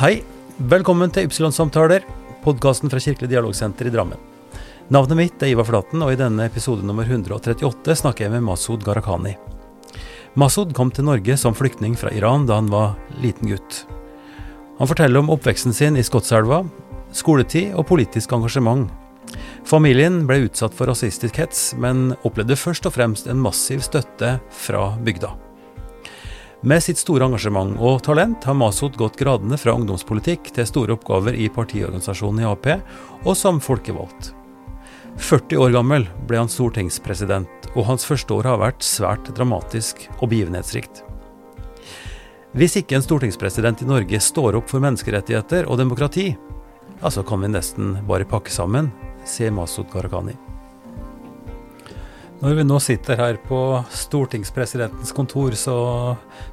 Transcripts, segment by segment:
Hei, velkommen til Ypsilon-samtaler, podkasten fra Kirkelig dialogsenter i Drammen. Navnet mitt er Ivar Flaten, og i denne episode nummer 138 snakker jeg med Masud Gharahkhani. Masud kom til Norge som flyktning fra Iran da han var liten gutt. Han forteller om oppveksten sin i Skotselva, skoletid og politisk engasjement. Familien ble utsatt for rasistisk hets, men opplevde først og fremst en massiv støtte fra bygda. Med sitt store engasjement og talent har Masud gått gradene fra ungdomspolitikk til store oppgaver i partiorganisasjonen i Ap, og som folkevalgt. 40 år gammel ble han stortingspresident, og hans første år har vært svært dramatisk og begivenhetsrikt. Hvis ikke en stortingspresident i Norge står opp for menneskerettigheter og demokrati, altså kan vi nesten bare pakke sammen, sier Masud Gharahkhani. Når vi nå sitter her på stortingspresidentens kontor, så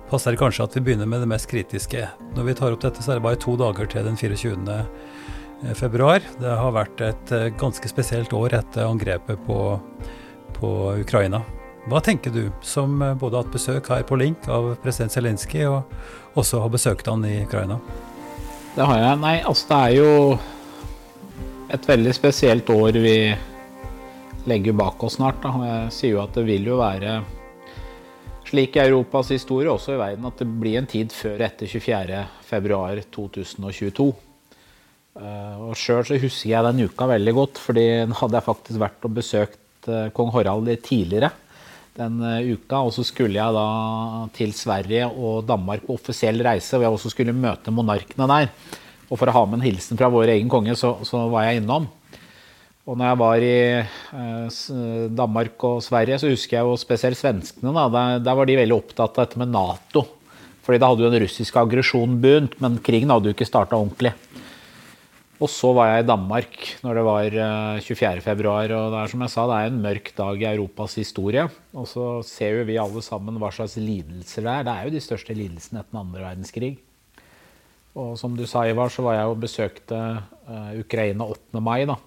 passer det kanskje at vi begynner med det mest kritiske. Når vi tar opp dette, så er det bare to dager til den 24. februar. Det har vært et eh, ganske spesielt år etter angrepet på, på Ukraina. Hva tenker du, som eh, både har hatt besøk her på link av president Zelenskyj, og også har besøkt han i Ukraina? Det har jeg. Nei, altså det er jo et veldig spesielt år vi legger bak oss snart. Da. Jeg sier jo at det vil jo være slik i Europas historie, også i verden, at det blir en tid før etter 24.2.2022. Eh, og Sjøl så husker jeg den uka veldig godt, fordi hadde jeg faktisk vært og besøkt eh, kong Harald tidligere den eh, uka. Og så skulle jeg da til Sverige og Danmark på offisiell reise, hvor jeg også skulle møte monarkene der. Og for å ha med en hilsen fra vår egen konge, så, så var jeg innom. Og når jeg var i eh, Danmark og Sverige, så husker jeg jo spesielt svenskene. Da, der, var de veldig opptatt av dette med Nato. Fordi da hadde jo den russiske aggresjonen begynt, men krigen hadde jo ikke starta ordentlig. Og så var jeg i Danmark når det var 24. Eh, og det er som jeg sa, det er en mørk dag i Europas historie. Og så ser jo vi alle sammen hva slags lidelser det er. Det er jo de største lidelsene etter den andre verdenskrig. Og som du sa, Ivar, så var jeg og besøkte uh, Ukraina 8. mai. da.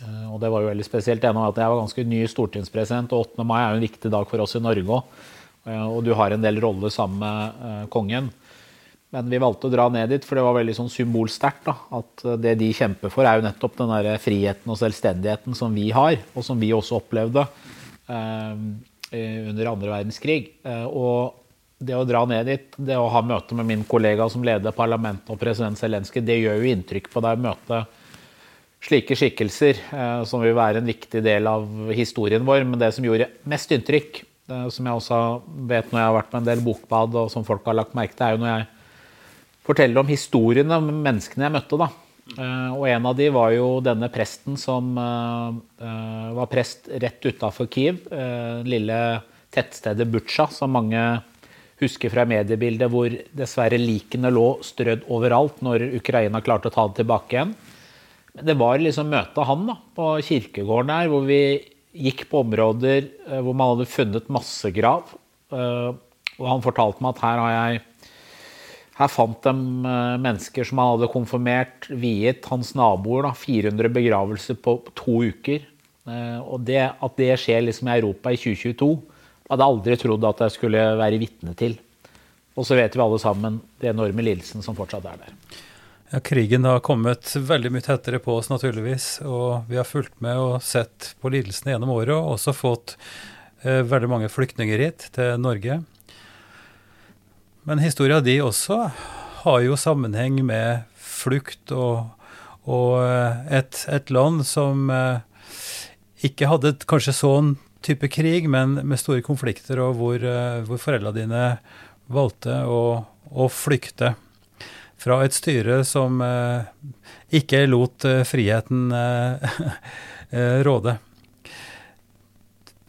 Eh, og det var jo veldig spesielt at jeg var ganske ny stortingspresident, og 8. mai er jo en viktig dag for oss i Norge òg. Eh, og du har en del roller sammen med eh, kongen. Men vi valgte å dra ned dit, for det var veldig sånn symbolsterkt. At det de kjemper for, er jo nettopp den der friheten og selvstendigheten som vi har, og som vi også opplevde eh, under andre verdenskrig. Og det å dra ned dit, det å ha møte med min kollega som leder parlamentet og president Zelenskyj, det gjør jo inntrykk på deg å møte slike skikkelser eh, som vil være en viktig del av historien vår. Men det som gjorde mest inntrykk, eh, som jeg også vet når jeg har vært på en del bokbad, og som folk har lagt merke til, er jo når jeg forteller om historiene om menneskene jeg møtte. da. Eh, og en av de var jo denne presten som var prest rett utafor Kiev. lille tettstedet Butsja, som mange husker fra mediebildet, hvor dessverre likene lå strødd overalt når Ukraina klarte å ta det tilbake igjen. Det var liksom møte han da, på kirkegården der, hvor vi gikk på områder eh, hvor man hadde funnet massegrav. Eh, og han fortalte meg at her har jeg her fant de eh, mennesker som han hadde konfirmert, viet hans naboer. Da, 400 begravelser på to uker. Og det, at det skjer liksom i Europa i 2022, hadde jeg aldri trodd at jeg skulle være vitne til. Og så vet vi alle sammen det enorme lidelsen som fortsatt er der. Ja, Krigen har kommet veldig mye tettere på oss, naturligvis. Og vi har fulgt med og sett på lidelsene gjennom året, og også fått eh, veldig mange flyktninger hit, til Norge. Men historia di også har jo sammenheng med flukt og, og eh, et, et, land som eh, ikke hadde kanskje sånn type krig, men med store konflikter, og hvor, eh, hvor foreldrene dine valgte å, å flykte fra et styre som eh, ikke lot eh, friheten eh, råde.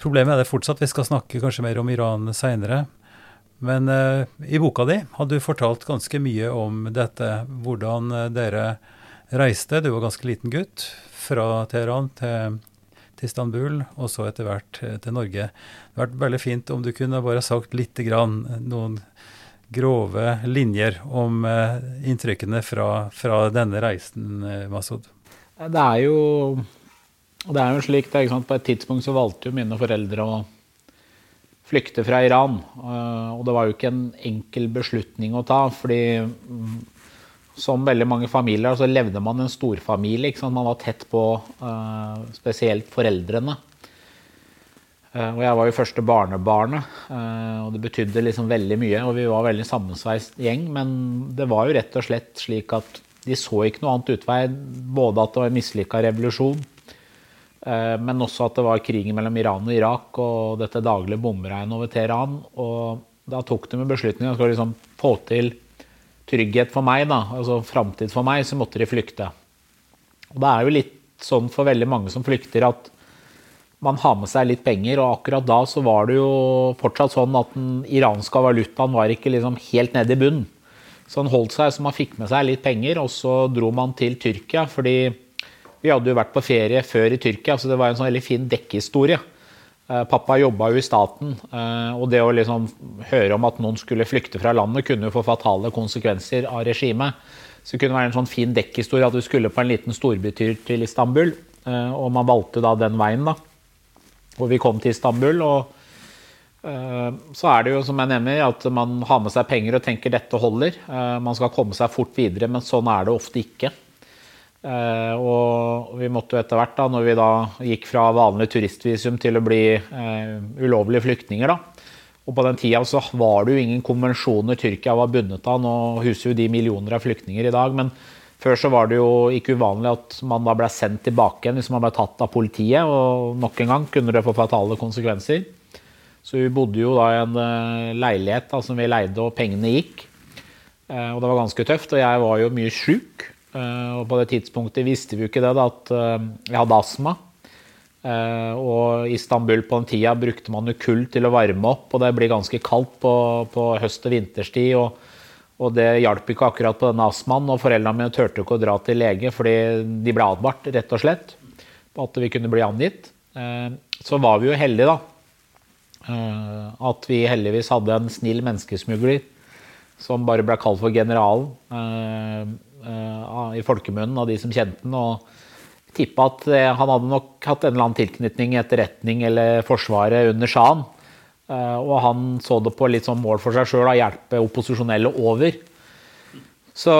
Problemet er det fortsatt. Vi skal snakke kanskje mer om Iran seinere. Men i boka di har du fortalt ganske mye om dette. Hvordan dere reiste, du var ganske liten gutt, fra Teheran til, til Istanbul, og så etter hvert til Norge. Det hadde vært veldig fint om du kunne bare sagt litt grann, noen grove linjer om eh, inntrykkene fra, fra denne reisen, eh, Masud? Det er jo det er jo slik, det, På et tidspunkt så valgte jo mine foreldre å flykte fra Iran. Eh, og det var jo ikke en enkel beslutning å ta. fordi som veldig mange familier, så levde man i en storfamilie. Man var tett på spesielt foreldrene. Uh, og jeg var jo første barnebarnet, uh, og det betydde liksom veldig mye. Og vi var veldig sammensveist gjeng, men det var jo rett og slett slik at de så ikke noe annet utvei. Både at det var en mislykka revolusjon, men også at det var krigen mellom Iran og Irak og dette daglige bomregnet over Teheran. Og da tok de en beslutning om å liksom få til trygghet for meg, da, altså framtid for meg, så måtte de flykte. Og Det er jo litt sånn for veldig mange som flykter, at man har med seg litt penger. Og akkurat da så var det jo fortsatt sånn at den iranske valutaen var ikke liksom helt nede i bunnen. Så han holdt seg så man fikk med seg litt penger, og så dro man til Tyrkia. fordi vi hadde jo vært på ferie før i Tyrkia, så det var en sånn veldig fin dekkehistorie. Eh, pappa jobba jo i staten, eh, og det å liksom høre om at noen skulle flykte fra landet, kunne jo få fatale konsekvenser av regimet. Så det kunne være en sånn fin dekkhistorie at du skulle på en liten storbytur til Istanbul. Eh, og man valgte da den veien, da. Og vi kom til Istanbul, og så er det jo som jeg nevner, at man har med seg penger og tenker dette holder. Man skal komme seg fort videre, men sånn er det ofte ikke. Uh, og vi måtte jo etter hvert, da, når vi da gikk fra vanlig turistvisum til å bli ulovlige flyktninger, da. Og på den tida så var det jo ingen konvensjoner Tyrkia var bundet av. Nå huser jo de millioner av flyktninger i dag. Men før så var det jo ikke uvanlig at man da ble sendt tilbake igjen hvis man ble tatt av politiet. Og nok en gang kunne det få fatale konsekvenser. Så vi bodde jo da i en uh, leilighet da, som vi leide, og pengene gikk. og det var ganske tøft. Og jeg var jo mye sjuk. Eh, og på det tidspunktet visste vi jo ikke det, da, at eh, jeg hadde astma. Eh, og i Istanbul på den tida brukte man jo kull til å varme opp, og det blir ganske kaldt på, på høst- og vinterstid. Og, og, det hjalp ikke akkurat på denne astmaen, og foreldrene mine turte ikke å dra til lege fordi de ble advart, rett og slett, på at vi kunne bli angitt. Så var vi jo heldige, da. At vi heldigvis hadde en snill menneskesmugler som bare ble kalt for generalen uh, i folkemunnen av de som kjente den. og tippa at han hadde nok hatt en eller annen tilknytning, etterretning eller Forsvaret under sjahen. Uh, og han så det på litt sånn mål for seg sjøl å hjelpe opposisjonelle over. Så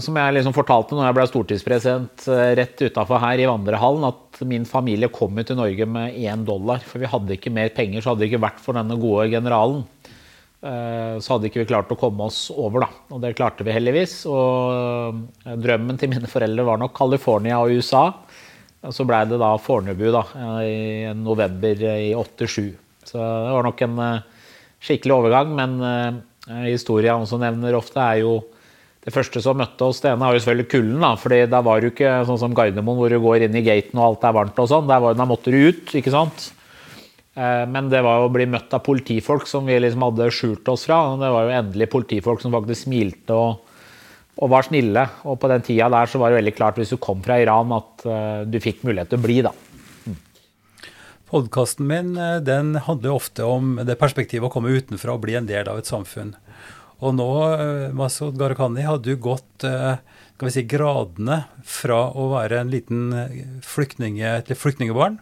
som jeg liksom fortalte når jeg ble stortingspresident rett utafor her i vandrehallen, at min familie kom til Norge med én dollar. For vi hadde ikke mer penger, så hadde det ikke vært for denne gode generalen. Eh, så hadde ikke vi klart å komme oss over, da. Og det klarte vi heldigvis. Og eh, drømmen til mine foreldre var nok California og USA. Så blei det da Fornebu da, i november i 87. Så det var nok en eh, skikkelig overgang. Men historia han også nevner ofte, er jo det første som møtte oss, det ene var jo selvfølgelig kulden. da, fordi da var det jo ikke sånn som Gardermoen, hvor du går inn i gaten og alt er varmt og sånn. Der, var, Da måtte du ut, ikke sant. Eh, men det var å bli møtt av politifolk som vi liksom hadde skjult oss fra. Det var jo endelig politifolk som faktisk smilte og, og, var snille. Og på den tida der så var det veldig klart hvis du kom fra Iran at du fikk mulighet til å bli, da. Podkasten min eh, den handler ofte om det perspektivet å komme utenfra og bli en del av et samfunn. Og nå, Masud Gharahkhani, har du gått skal vi si, gradene fra å være en liten flyktning, til flyktningebarn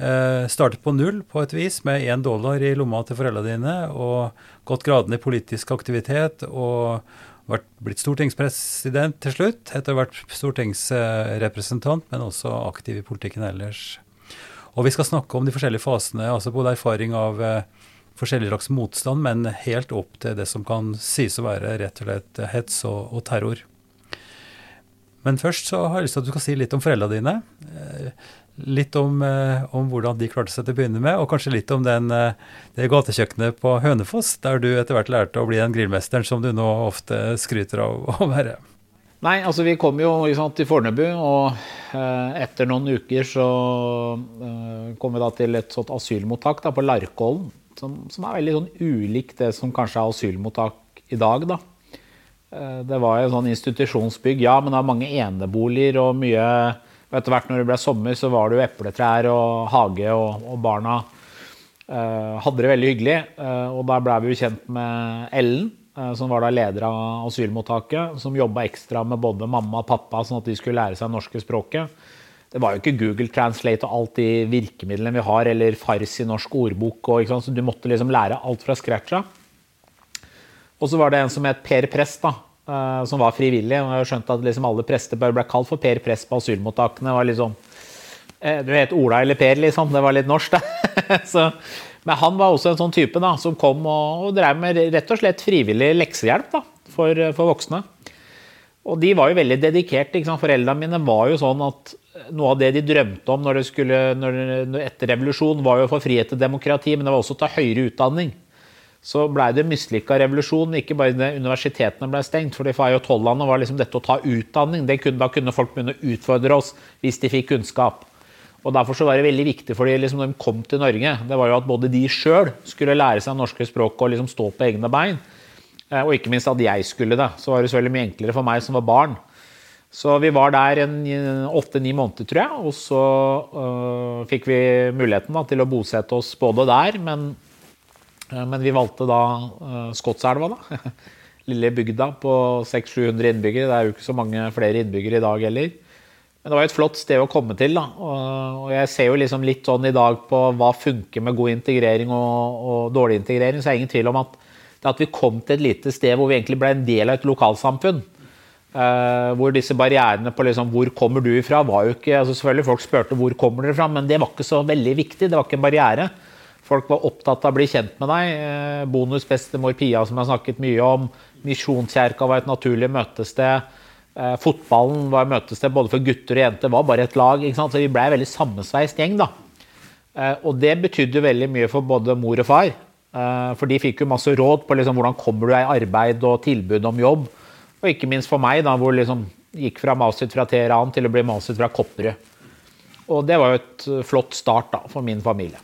Eh, startet på null på et vis, med én dollar i lomma til foreldrene dine, og gått gradene i politisk aktivitet og vært, blitt stortingspresident til slutt. Etter å ha vært stortingsrepresentant, men også aktiv i politikken ellers. Og vi skal snakke om de forskjellige fasene, altså både erfaring av eh, forskjellig slags motstand, men helt opp til det som kan sies å være rett og slett hets og, og terror. Men først så har jeg lyst til at du skal si litt om foreldrene dine. Eh, Litt om, eh, om, hvordan de klarte seg til å begynne med, og kanskje litt om den, eh, det gatekjøkkenet på Hønefoss, der du etter hvert lærte å bli den grillmesteren som du nå ofte skryter av å være. Nei, altså vi kom jo sant, til Fornebu, og eh, etter noen uker så eh, kom vi da til et sånt asylmottak da, på Larkollen, som, som, er veldig sånn ulikt det som kanskje er asylmottak i dag. da. Eh, det var jo sånn institusjonsbygg, ja, men det var mange eneboliger og mye og etter hvert når det ble sommer, så var det jo epletrær og hage, og, og barna uh, hadde det veldig hyggelig. Uh, og da ble vi jo kjent med Ellen, som var da leder av asylmottaket, som jobba ekstra med både mamma og pappa, sånn at de skulle lære seg norske språket. Det var jo ikke Google Translate og alt de virkemidlene vi har, eller fars i norsk ordbok, og, så du måtte liksom lære alt fra scratch. Og så var det en som het Per Prest, da, uh, som var frivillig. Og jeg skjønte at liksom alle prester bare ble kalt for Per Prest på asylmottakene. var liksom, uh, Du het Ola eller Per, liksom. Det var litt norsk, det. Så, men han var også en sånn type da, som kom og, og drev med rett og slett frivillig leksehjelp da, for, for voksne. Og de var jo veldig dedikert. Foreldrene mine var jo sånn at noe av det de drømte om når det skulle, når, etter revolusjonen, var jo å få frihet til demokrati, men det var også å ta høyere utdanning. Så blei det mislykka revolusjon. Ikke bare det universitetene ble stengt. for for Ayatollah var liksom dette å ta utdanning. Kunne, da kunne folk begynne å utfordre oss hvis de fikk kunnskap. Og Derfor så var det veldig viktig for de liksom, de kom til Norge, det var jo at både de sjøl skulle lære seg norske språk og liksom stå på egne bein. Eh, og ikke minst at jeg skulle det. Så var det så veldig mye enklere for meg som var barn. Så vi var der åtte-ni måneder, tror jeg. Og så øh, fikk vi muligheten da, til å bosette oss både der, men, øh, men vi valgte da øh, Skotselva, da. Lille bygda på 600-700 innbyggere. Det er jo ikke så mange flere innbyggere i dag heller. Men det var et flott sted å komme til. da, Og jeg ser jo liksom litt sånn i dag på hva funker med god integrering og, og dårlig integrering. Så er det ingen tvil om at det at vi kom til et lite sted hvor vi egentlig ble en del av et lokalsamfunn. Eh, hvor disse barrierene på liksom, hvor kommer du ifra, var jo ikke altså Selvfølgelig folk spurte hvor kommer dere fra, men det var ikke så veldig viktig. Det var ikke en barriere. Folk var opptatt av å bli kjent med deg. Eh, bonusbestemor Pia, som jeg har snakket mye om. Misjonskjerka var et naturlig møtested. Uh, fotballen var møtested både for gutter og jenter. var bare et lag. Så vi ble en veldig sammensveist gjeng. da. og det betydde veldig mye for både mor og far. Eh, for de fikk jo masse råd på liksom hvordan kommer du deg i arbeid og tilbud om jobb. Og ikke minst for meg, da, hvor liksom gikk fra Masit fra Teheran til å bli Masit fra Kopperud. Og det var jo et eh, flott start da, for min familie.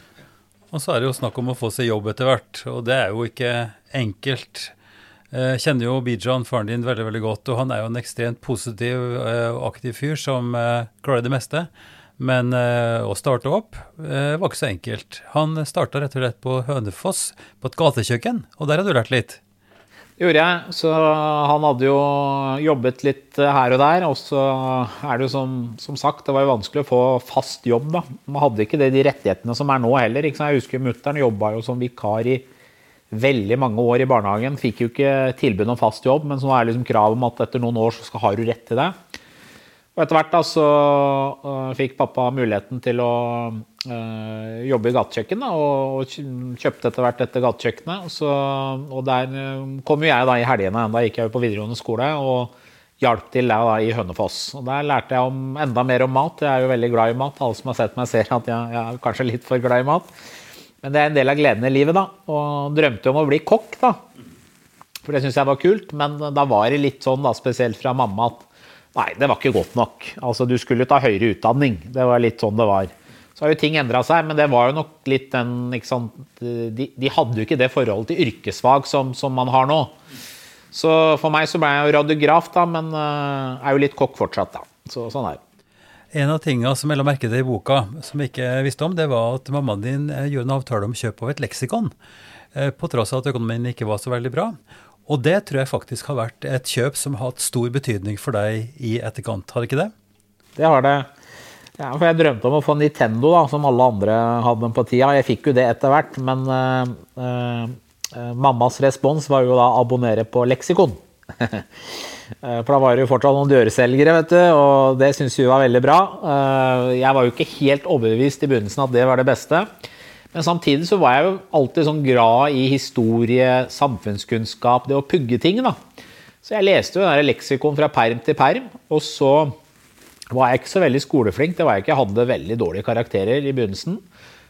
Og så er det jo snakk om å få seg jobb etter hvert, og det er jo ikke enkelt. Jeg eh, kjenner jo Bijan, faren din, veldig veldig godt, og han er jo en ekstremt positiv og aktiv fyr som klarer det meste. Men å starte opp var ikke så enkelt. Han starta rett og slett på Hønefoss, på et gatekjøkken, og der har du lært litt? Gjorde jeg. Så han hadde jo jobbet litt eh, her og der. Og så er det jo som, som sagt, det var jo vanskelig å få fast jobb, da. Man hadde ikke det, de rettighetene som er nå heller. Jeg husker mutter'n jobba jo som vikar i veldig mange år i barnehagen. Fikk jo ikke tilbud om fast jobb, men så nå er det liksom krav om at etter noen år så har du rett til det. Og etter hvert da så uh, fikk pappa muligheten til å uh, jobbe i gatekjøkken, og, og, kjøpte etter hvert dette gatekjøkkenet. Så, og der kom jo jeg da i helgene, da gikk jeg jo på videregående skole og hjalp til da, i Hønefoss. Og Der lærte jeg om, enda mer om mat. Jeg er jo veldig glad i mat. Alle som har sett meg, ser at jeg, jeg er kanskje litt for glad i mat. Men det er en del av gleden i livet, da. Og drømte om å bli kokk, da. For det syns jeg var kult. Men da var det litt sånn, da, spesielt fra mamma, at Nei, det var ikke godt nok. Altså, Du skulle ta høyere utdanning. Det var litt sånn det var. Så har jo ting endra seg, men det var jo nok litt den ikke sant? De, de hadde jo ikke det forholdet til yrkesfag som, som, man har nå. Så for meg så ble jeg jo radiograf, da, men uh, er jo litt kokk fortsatt, da. Så sånn er det. En av tingene som jeg la merke til i boka, som jeg ikke visste om, det var at mammaen din eh, gjorde en avtale om kjøp av et leksikon. Eh, på tross av at økonomien ikke var så veldig bra. Og det tror jeg faktisk har vært et kjøp som har hatt stor betydning for deg i etterkant, har det ikke det? Det har det. Ja, for jeg drømte om å få Nintendo, da, som alle andre hadde på tida. Jeg fikk jo det etter hvert, men uh, uh, mammas respons var jo da å abonnere på leksikon. For da var det jo fortsatt noen dørselgere, vet du, og det syns vi var veldig bra. Jeg var jo ikke helt overbevist i begynnelsen at det var det beste. Men samtidig så var jeg jo alltid sånn glad i historie, samfunnskunnskap, det å pugge ting. da. Så jeg leste jo den leksikon fra perm til perm, og så var jeg ikke så veldig skoleflink. Det var jeg ikke, jeg hadde veldig dårlige karakterer i begynnelsen.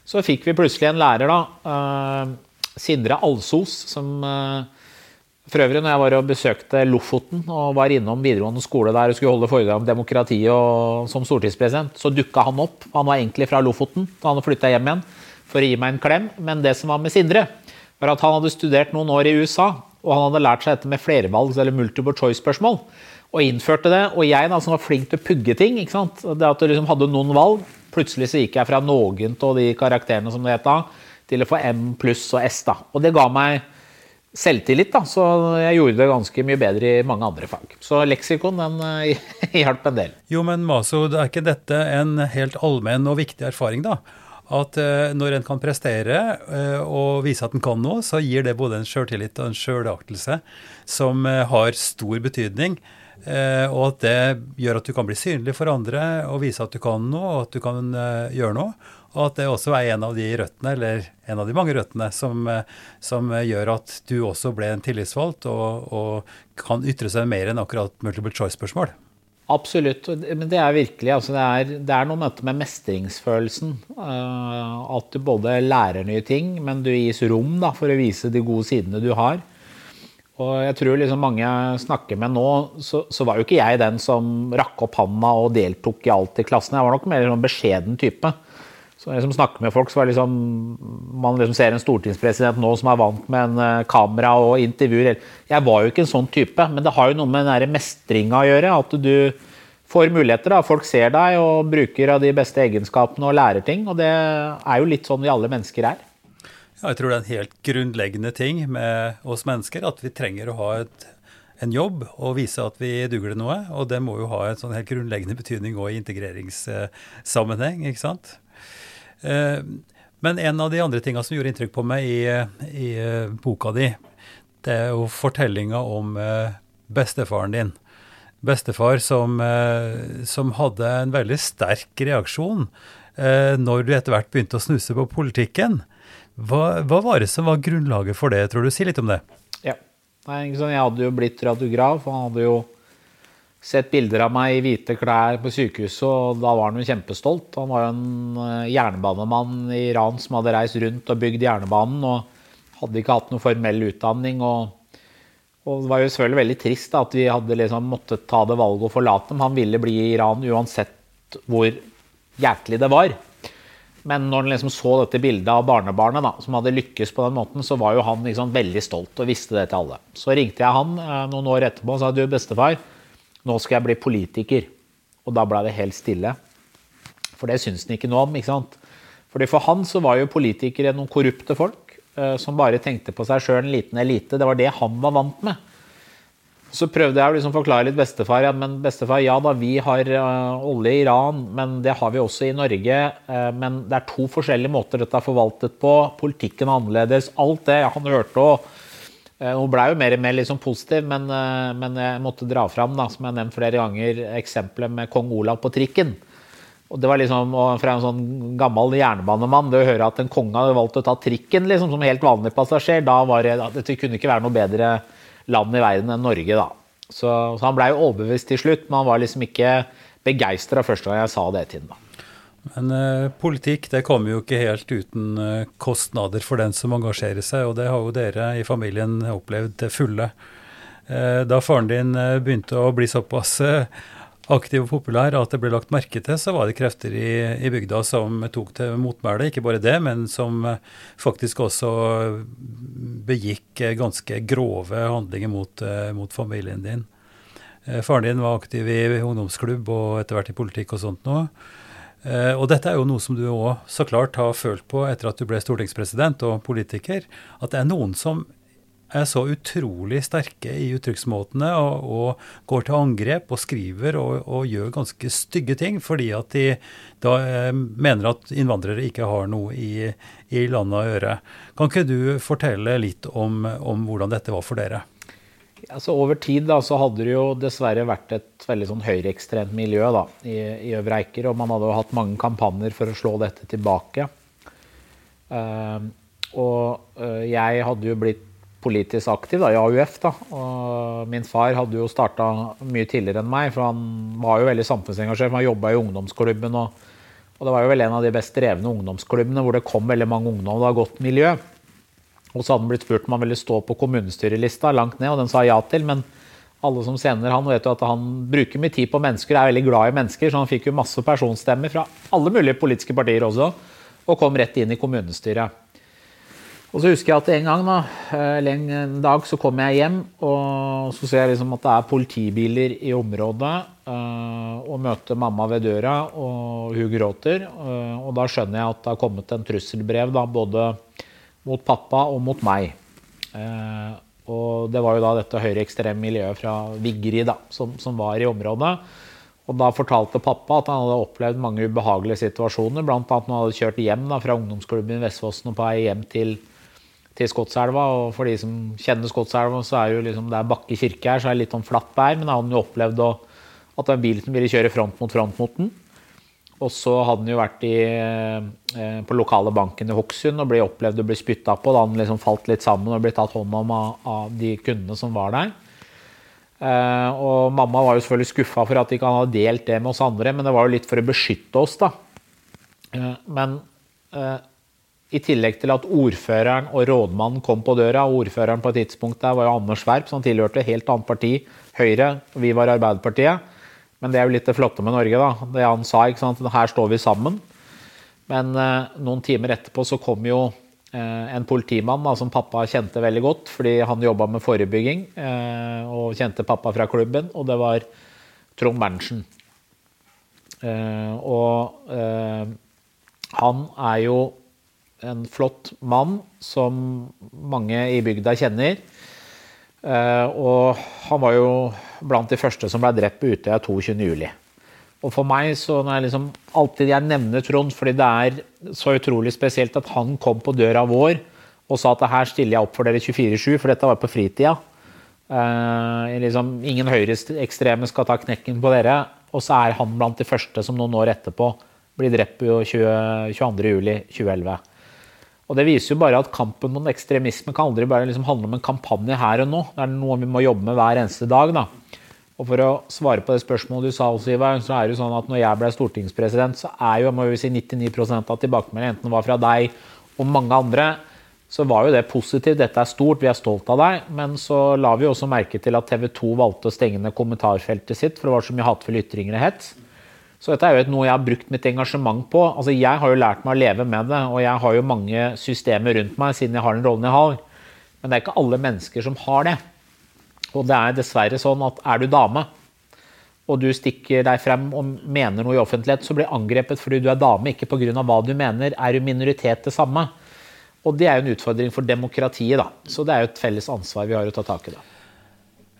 Så fikk vi plutselig en lærer, da, uh, Sindre Alsos, som for øvrig, når jeg var og besøkte Lofoten og var innom videregående skole der og skulle holde foredrag om demokrati og, som stortingspresident, så dukka han opp. Han var egentlig fra Lofoten da han flytta hjem igjen for å gi meg en klem. Men det som var med Sindre, var at han hadde studert noen år i USA. Og han hadde lært seg dette med flervalgs- eller multiple choice-spørsmål. Og innførte det. Og jeg da, som var flink til å pugge ting, ikke sant? det at du liksom hadde noen valg Plutselig så gikk jeg fra noen av de karakterene som det het da, til å få M pluss og S. da. Og det ga meg selvtillit, da, så jeg gjorde det ganske mye bedre i mange andre fag. Så leksikon den uh, hjalp en del. Jo, men Masud, er ikke dette en helt allmenn og viktig erfaring, da? at uh, når en kan prestere uh, og vise at en kan noe, så gir det både en sjøltillit og en sjølaktelse som har stor betydning. og at det gjør at du kan bli synlig for andre og vise at du kan noe, og at du kan gjøre noe. Og at det også er en av de røttene, eller en av de mange røttene, som, som gjør at du også ble en tillitsvalgt og, og kan ytre seg mer enn akkurat multiple choice-spørsmål. Absolutt. Men det er virkelig altså det, er, det er noe med med mestringsfølelsen. Uh, at du både lærer nye ting, men du gis rom da, for å vise de gode sidene du har. Og jeg tror liksom mange jeg snakker med nå, så, så, var jo ikke jeg den som rakk opp handa og deltok i alt i klassen. Jeg var nok mer en sånn beskjeden type. Så jeg liksom snakker med folk, så er liksom, man liksom ser en stortingspresident nå som er vant med en uh, kamera og intervjuer. Jeg var jo ikke en sånn type, men det har jo noe med den mestringa å gjøre. At du får muligheter. da, Folk ser deg og bruker av de beste egenskapene og lærer ting. Og det er jo litt sånn vi alle mennesker er. Ja, jeg tror det er en helt grunnleggende ting med oss mennesker at vi trenger å ha et, en jobb og vise at vi duger til noe. Og det må jo ha en sånn helt grunnleggende betydning òg i integreringssammenheng. ikke sant? Eh, men en av de andre tinga som gjorde inntrykk på meg i, i eh, boka di, det er jo fortellinga om eh, bestefaren din. Bestefar som, som, hadde en veldig sterk reaksjon når du etter hvert begynte å snuse på politikken. Hva, hva, var det som var grunnlaget for det, tror du? Si litt om det. Ja. Jeg hadde jo blitt radiograf, og han hadde jo sett bilder av meg i hvite klær på sykehuset, og da var han jo kjempestolt. Han var jo en eh, jernbanemann i Iran som hadde reist rundt og bygd jernbanen, og hadde ikke hatt noen formell utdanning. Og, og det var jo selvfølgelig veldig trist da, at vi hadde liksom måttet ta det valget å forlate dem. Han ville bli i Iran uansett hvor hjertelig det var. Men når han liksom så dette bildet av barnebarnet da, som hadde lykkes på den måten, så var jo han liksom veldig stolt og visste det til alle. Så ringte jeg han eh, noen år etterpå og sa du, bestefar, nå skal jeg bli politiker. Og da ble det helt stille. For det syns han ikke noe om. ikke sant? Fordi For han så var jo politikere noen korrupte folk eh, som bare tenkte på seg sjøl, en liten elite. Det var det han var vant med. Så prøvde jeg å liksom forklare litt bestefar. Ja, men bestefar, ja da, vi har uh, olje i Iran, men det har vi også i Norge. Uh, men det er to forskjellige måter dette er forvaltet på. Politikken er annerledes. Alt det han hørte og hun blei jo mer og mer liksom positiv, men, eh, men, jeg måtte dra fram da, som jeg har nevnt flere ganger, eksempelet med kong Olav på trikken. Og det var liksom, Fra en sånn gammel jernbanemann det å høre at en konge hadde valgt å ta trikken liksom, som helt vanlig passasjer, da var det, dette kunne ikke være noe bedre land i verden enn Norge. da. Så, så han blei overbevist til slutt, men han var liksom ikke begeistra første gang jeg sa det til ham. da. Men eh, politikk det kommer jo ikke helt uten eh, kostnader for den som engasjerer seg, og det har jo dere i familien opplevd til fulle. Eh, da faren din eh, begynte å bli såpass eh, aktiv og populær at det ble lagt merke til, så var det krefter i, i bygda som tok til motmæle. Ikke bare det, men som eh, faktisk også begikk ganske grove handlinger mot, mot familien din. Faren din var aktiv i ungdomsklubb og etter hvert i politikk og sånt noe. Uh, og dette er jo noe som du òg så klart har følt på etter at du ble stortingspresident og politiker. At det er noen som er så utrolig sterke i uttrykksmåtene og, og går til angrep og skriver og, og, gjør ganske stygge ting fordi at de da uh, mener at innvandrere ikke har noe i, i landet å gjøre. Kan ikke du fortelle litt om, om hvordan dette var for dere? Altså over tid da, så hadde det jo dessverre vært et veldig sånn høyreekstremt miljø da, i, i Øvre Eiker. Og man hadde jo hatt mange kampanjer for å slå dette tilbake. Uh, og uh, jeg hadde jo blitt politisk aktiv da, i AUF. da, og Min far hadde jo starta mye tidligere enn meg, for han var jo veldig samfunnsengasjert. Han jobba i ungdomsklubben, og, og, det var jo vel en av de best drevne ungdomsklubbene hvor det kom veldig mange ungdom. Det var godt miljø. Og så hadde han blitt spurt om han ville stå på kommunestyrelista langt ned, og den sa ja til. Men alle som sender han, vet jo at han bruker mye tid på mennesker, er veldig glad i mennesker, så han fikk jo masse personstemmer fra alle mulige politiske partier også, og kom rett inn i kommunestyret. Og så husker jeg at en gang da, eller en dag så kom jeg hjem, og så ser jeg liksom at det er politibiler i området. Eh, og møter mamma ved døra, og hun gråter. Eh, og da skjønner jeg at det har kommet en trusselbrev da, både mot pappa og mot meg. Eh, og det var jo da dette høyreekstreme miljøet fra Vigri da, som, som, var i området. Og da fortalte pappa at han hadde opplevd mange ubehagelige situasjoner. Bl.a. når han hadde kjørt hjem da, fra ungdomsklubben i Vestfossen og på vei hjem til, til Skotselva. Og for de som kjenner Skotselva, så er jo liksom, det er Bakke kirke her, så er det litt sånn flatt der. Men han hadde jo opplevd å, at det var ville kjøre front mot front mot den. Og så hadde han jo vært i, eh, på lokale banken i Hokksund og ble opplevd å bli spytta på. Da han liksom falt litt sammen og ble tatt hånd om av, av de kundene som var der. Uh, og mamma var jo selvfølgelig skuffa for at ikke han hadde delt det med oss andre, men det var jo litt for å beskytte oss, da. Uh, men i tillegg til at ordføreren og rådmannen kom på døra, ordføreren på et tidspunkt der var jo Anders Werp, som tilhørte et helt annet parti, Høyre, og vi var Arbeiderpartiet. Men det er jo litt det flotte med Norge, da. Det han sa, ikke sant, her står vi sammen. Men noen timer etterpå så kom jo Eh, en politimann da, som pappa kjente veldig godt, fordi han jobba med forebygging eh, og kjente pappa fra klubben, og det var Trond Berntsen. Eh, og han er jo en flott mann som mange i bygda kjenner. Og han var jo blant de første som ble drept på Utøya 22.07. Og for meg, så når jeg liksom alltid jeg nevner Trond, fordi det er så utrolig spesielt at han kom på døra vår og sa at her stiller jeg opp for dere 24-7, for dette var på fritida. Eh, liksom, ingen høyreekstreme skal ta knekken på dere. Og så er han blant de første som noen år etterpå blir drept på 22.07.2011. Og Det viser jo bare at kampen mot ekstremisme kan aldri bare liksom handle om en kampanje her og nå. Det er noe vi må jobbe med hver eneste dag. da. Og For å svare på det spørsmålet du sa, så er det jo sånn at når jeg ble stortingspresident, så er jo må vi si 99 av tilbakemeldingen, enten det var fra deg og mange andre, så var jo det positivt. Dette er stort, vi er stolt av deg. Men så la vi også merke til at TV 2 valgte å stenge ned kommentarfeltet sitt, for det var så mye hatefulle ytringer og hets. Så dette er jo noe jeg har brukt mitt engasjement på. Altså Jeg har jo lært meg å leve med det, og jeg har jo mange systemer rundt meg siden jeg har den rollen jeg har. Men det er ikke alle mennesker som har det. Og det er dessverre sånn at er du dame, og du stikker deg frem og mener noe i offentlighet, så blir angrepet fordi du er dame, ikke pga. hva du mener. Er du minoritet det samme? Og det er jo en utfordring for demokratiet, da. Så det er jo et felles ansvar vi har å ta tak i. da.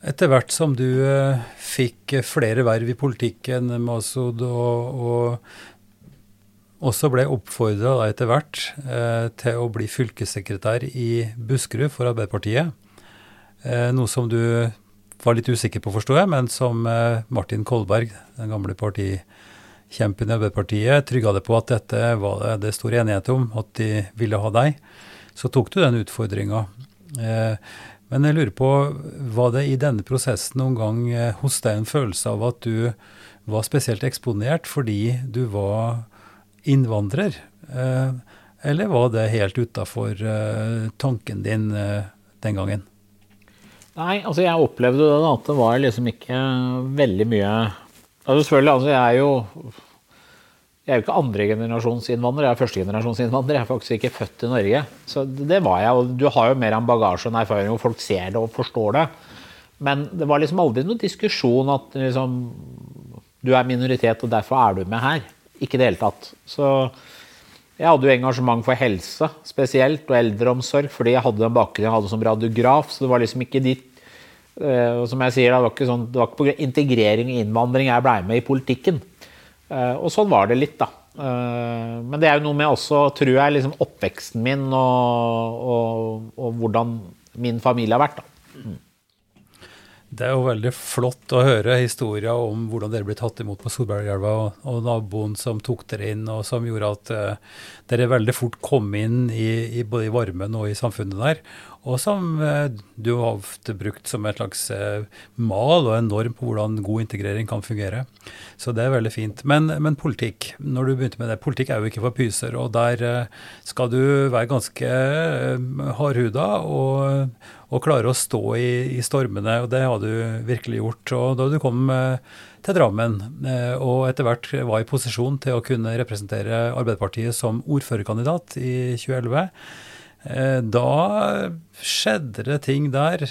Etter hvert som du uh, fikk flere verv i politikken, Masud, og, og også ble oppfordra etter hvert uh, til å bli fylkessekretær i Buskerud for Arbeiderpartiet, Eh, noe som du var litt usikker på, forstår jeg, men som eh, Martin Kolberg, den gamle partikjempen i Arbeiderpartiet, trygga deg på at dette var det stor enighet om, at de ville ha deg. Så tok du den utfordringa. Eh, men jeg lurer på, var det i denne prosessen noen gang hos deg en følelse av at du var spesielt eksponert fordi du var innvandrer? Eller var det helt utafor tanken din den gangen? Nei, altså jeg opplevde det da, at det var liksom ikke veldig mye altså Selvfølgelig, altså jeg er jo jeg er jo ikke andregenerasjonsinnvandrer, jeg er førstegenerasjonsinnvandrer. Jeg er faktisk ikke født i Norge. Så det var jeg. Og du har jo mer en bagasje og erfaring, og folk ser det og forstår det. Men det var liksom aldri noen diskusjon at liksom, du er minoritet, og derfor er du med her. Ikke i det hele tatt. Så jeg hadde jo engasjement for helse spesielt, og eldreomsorg, fordi jeg hadde den bakgrunnen jeg hadde som radiograf. Så det var liksom ikke ditt uh, Som jeg sier, det var ikke, sånn, ikke på integrering og innvandring jeg blei med i politikken. Uh, og sånn var det litt, da. Uh, men det er jo noe med også, tror jeg, liksom oppveksten min og, og, og hvordan min familie har vært. da. Det er jo veldig flott å høre historier om hvordan dere ble tatt imot på Solbergelva, og, og, naboen som tok dere inn, og som gjorde at uh, dere veldig fort kom inn i, i, både i varmen og i samfunnet der. Og som uh, du har ofte brukt som et slags uh, mal og en norm på hvordan god integrering kan fungere. Så det er veldig fint. Men, men politikk, når du begynte med det, politikk er jo ikke for pyser, og der skal du være ganske hardhuda. og og klare å stå i, i, stormene. og Det har du virkelig gjort. Og Da du kom eh, til Drammen eh, og etter hvert var i posisjon til å kunne representere Arbeiderpartiet som ordførerkandidat i 2011, eh, da skjedde det ting der.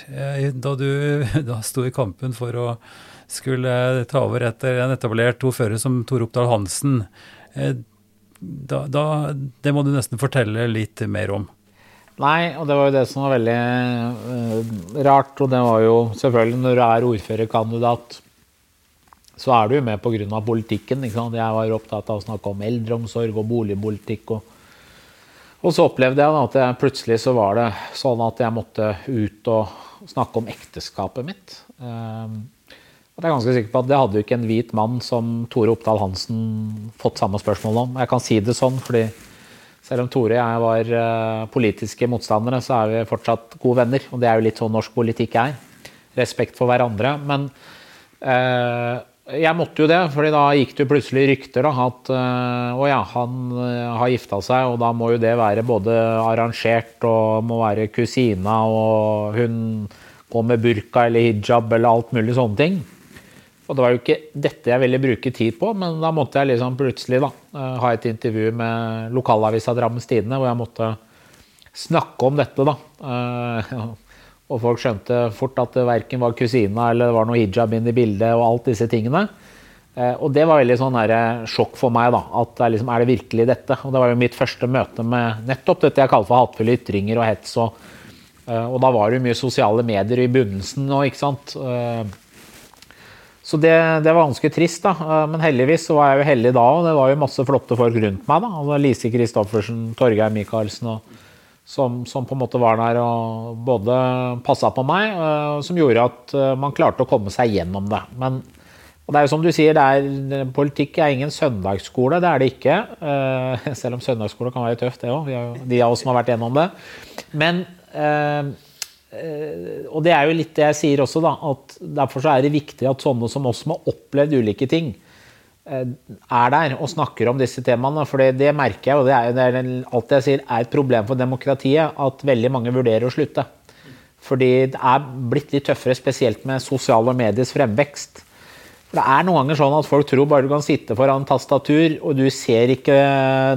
Da du da sto i kampen for å skulle ta over etter en etablert ordfører som Tor Oppdal Hansen. Da, da, det må du nesten fortelle litt mer om. Nei, og det var jo det som var veldig uh, rart. Og det var jo selvfølgelig når du er ordførerkandidat så er du jo med pga. politikken. Ikke sant? Jeg var opptatt av å snakke om eldreomsorg og boligpolitikk. Og, og så opplevde jeg at jeg, plutselig så var det sånn at jeg måtte ut og snakke om ekteskapet mitt. Uh, og jeg er ganske sikker på at Det hadde jo ikke en hvit mann som Tore Oppdal Hansen fått samme spørsmål om. Jeg kan si det sånn, fordi selv om Tore og jeg var uh, politiske motstandere, så er vi fortsatt gode venner. Og det er jo litt sånn norsk politikk er. Respekt for hverandre. Men eh, jeg måtte jo det, fordi da gikk det jo plutselig rykter da, at øh, å ja, han øh, har gifta seg, og da må jo det være både arrangert og må være kusina, og hun går med burka eller hijab eller alt mulig sånne ting. Og det var jo ikke dette jeg ville bruke tid på, men da måtte jeg liksom plutselig da, øh, ha et intervju med lokalavisa Drammens Tidende, hvor jeg måtte snakke om dette, da. Og folk skjønte fort at det verken var kusina eller det var noe hijab inn i bildet. og alt disse tingene. Eh, og det var veldig sånn eh, sjokk for meg. da, at det er, liksom, er det virkelig dette? Og Det var jo mitt første møte med nettopp dette jeg kaller for hatefulle ytringer og hets. Og, eh, og da var det jo mye sosiale medier i begynnelsen Og, ikke sant. Så det, det, var ganske trist, da. Men heldigvis så var jeg jo heldig da, og det var jo masse flotte folk rundt meg. da, altså Lise Christoffersen, Torgeir Micaelsen og som, som, på en måte var der og både passa på meg, uh, som gjorde at uh, man klarte å komme seg gjennom det. Men og det er jo som du sier, er, politikk er ingen søndagsskole. Det er det ikke. Selv om søndagsskole kan være tøft, det òg. De av oss som har vært gjennom det. Men Og det er jo litt det jeg sier også, da. At derfor er det viktig at sånne som oss som har opplevd ulike ting, Eh, er der og snakker om disse temaene. For det merker jeg, og det er, det er alt jeg sier, er et problem for demokratiet at veldig mange vurderer å slutte. Fordi det er blitt litt tøffere, spesielt med sosiale mediers fremvekst. For det er noen ganger sånn at folk tror bare du kan sitte foran tastatur, og du ser ikke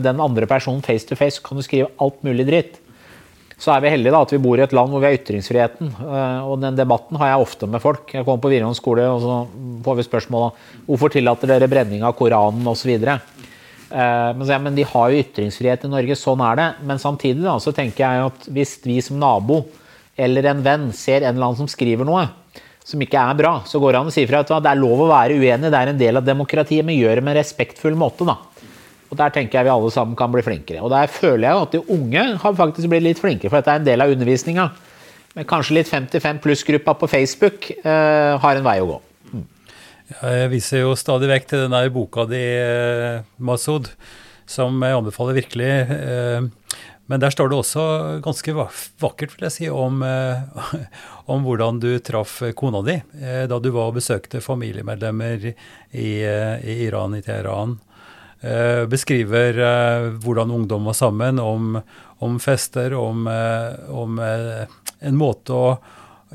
den andre personen face to face, så kan du skrive alt mulig dritt så er vi heldige da, at vi bor i et land hvor vi har ytringsfriheten. Eh, og den debatten har jeg ofte med folk. Jeg kommer på videregående skole og så får vi spørsmål om hvorfor tillater dere brenning av Koranen osv. Men, så, ja, men de har jo ytringsfrihet i Norge, sånn er det. Men samtidig da, så tenker jeg at hvis vi som nabo eller en venn ser en eller annen som skriver noe som ikke er bra, så går det an å si fra at det er lov å være uenig, det er en del av demokratiet, men gjør det med en respektfull måte. da. Og Der tenker jeg vi alle sammen kan bli flinkere. Og Der føler jeg jo at de unge har faktisk blitt litt flinkere, for dette er en del av undervisninga. Men kanskje litt 55 pluss-gruppa på Facebook eh, har en vei å gå. Mm. Jeg viser jo stadig vekk til den der boka di, eh, Masud, som jeg anbefaler virkelig. Eh, men der står det også ganske vakkert, vil jeg si, om, eh, om hvordan du traff kona di da du var og besøkte familiemedlemmer i, i Iran, i Teheran. Eh, beskriver eh, hvordan ungdom var sammen, om, om fester, om, eh, om en måte å,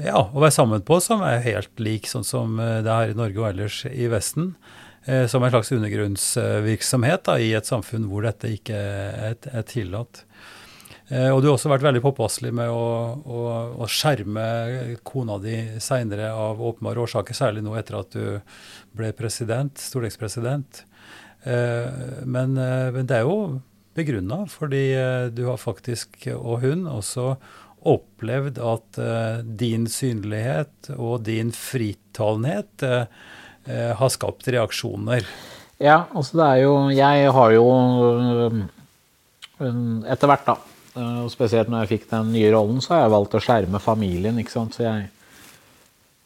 ja, å, være sammen på som er helt lik sånn som det er her i Norge og ellers i Vesten. som en slags undergrunnsvirksomhet da, i et samfunn hvor dette ikke er, er tillatt. og du har også vært veldig påpasselig med å, å, å skjerme kona di seinere av åpenbare årsaker, særlig nå etter at du ble president, stortingspresident. Eh, men, eh, men det er jo begrunna, fordi eh, du har faktisk, og hun, også opplevd at din synlighet og din fritalenhet har skapt reaksjoner. Ja, altså det er jo Jeg har jo etter hvert, da, og spesielt når jeg fikk den nye rollen, så har jeg valgt å skjerme familien. ikke sant, så jeg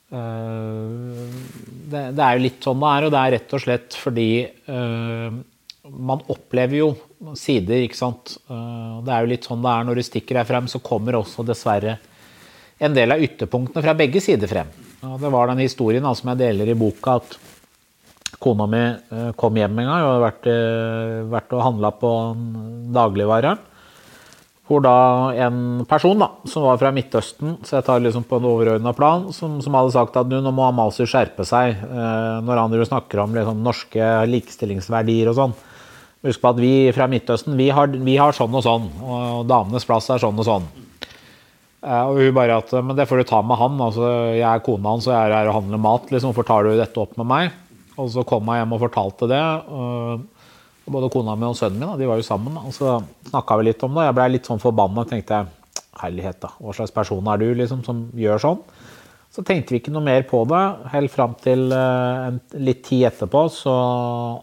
det, det, er jo litt sånn det er, og det er rett og slett fordi uh, man opplever jo sider, ikke sant. Uh, det er jo litt sånn det er når du stikker deg frem, så kommer også dessverre en del av ytterpunktene fra begge sider frem. Og det var den historien da, som jeg deler i boka, at kona mi kom hjem en gang og hadde vært, vært og handla på dagligvareren. Hvor da en person da, som var fra Midtøsten, så jeg tar liksom på en overordna plan, som, som, hadde sagt at nå må Amasu skjerpe seg eh, når han snakker om liksom, norske likestillingsverdier og sånn. Husk på at vi fra Midtøsten vi har, vi har, sånn og sånn, og damenes plass er sånn og sånn. Eh, og hun bare at Men det får du ta med han. altså Jeg er kona hans og jeg er her og handler mat. liksom, Hvorfor tar du dette opp med meg? Og så kom jeg hjem og fortalte det. Og både kona mi og sønnen min de var jo sammen. og Så snakka vi litt om det. Jeg blei litt sånn forbanna tenkte herlighet, da. Hva slags person er du liksom, som gjør sånn? Så tenkte vi ikke noe mer på det. Helt fram til en, litt tid etterpå så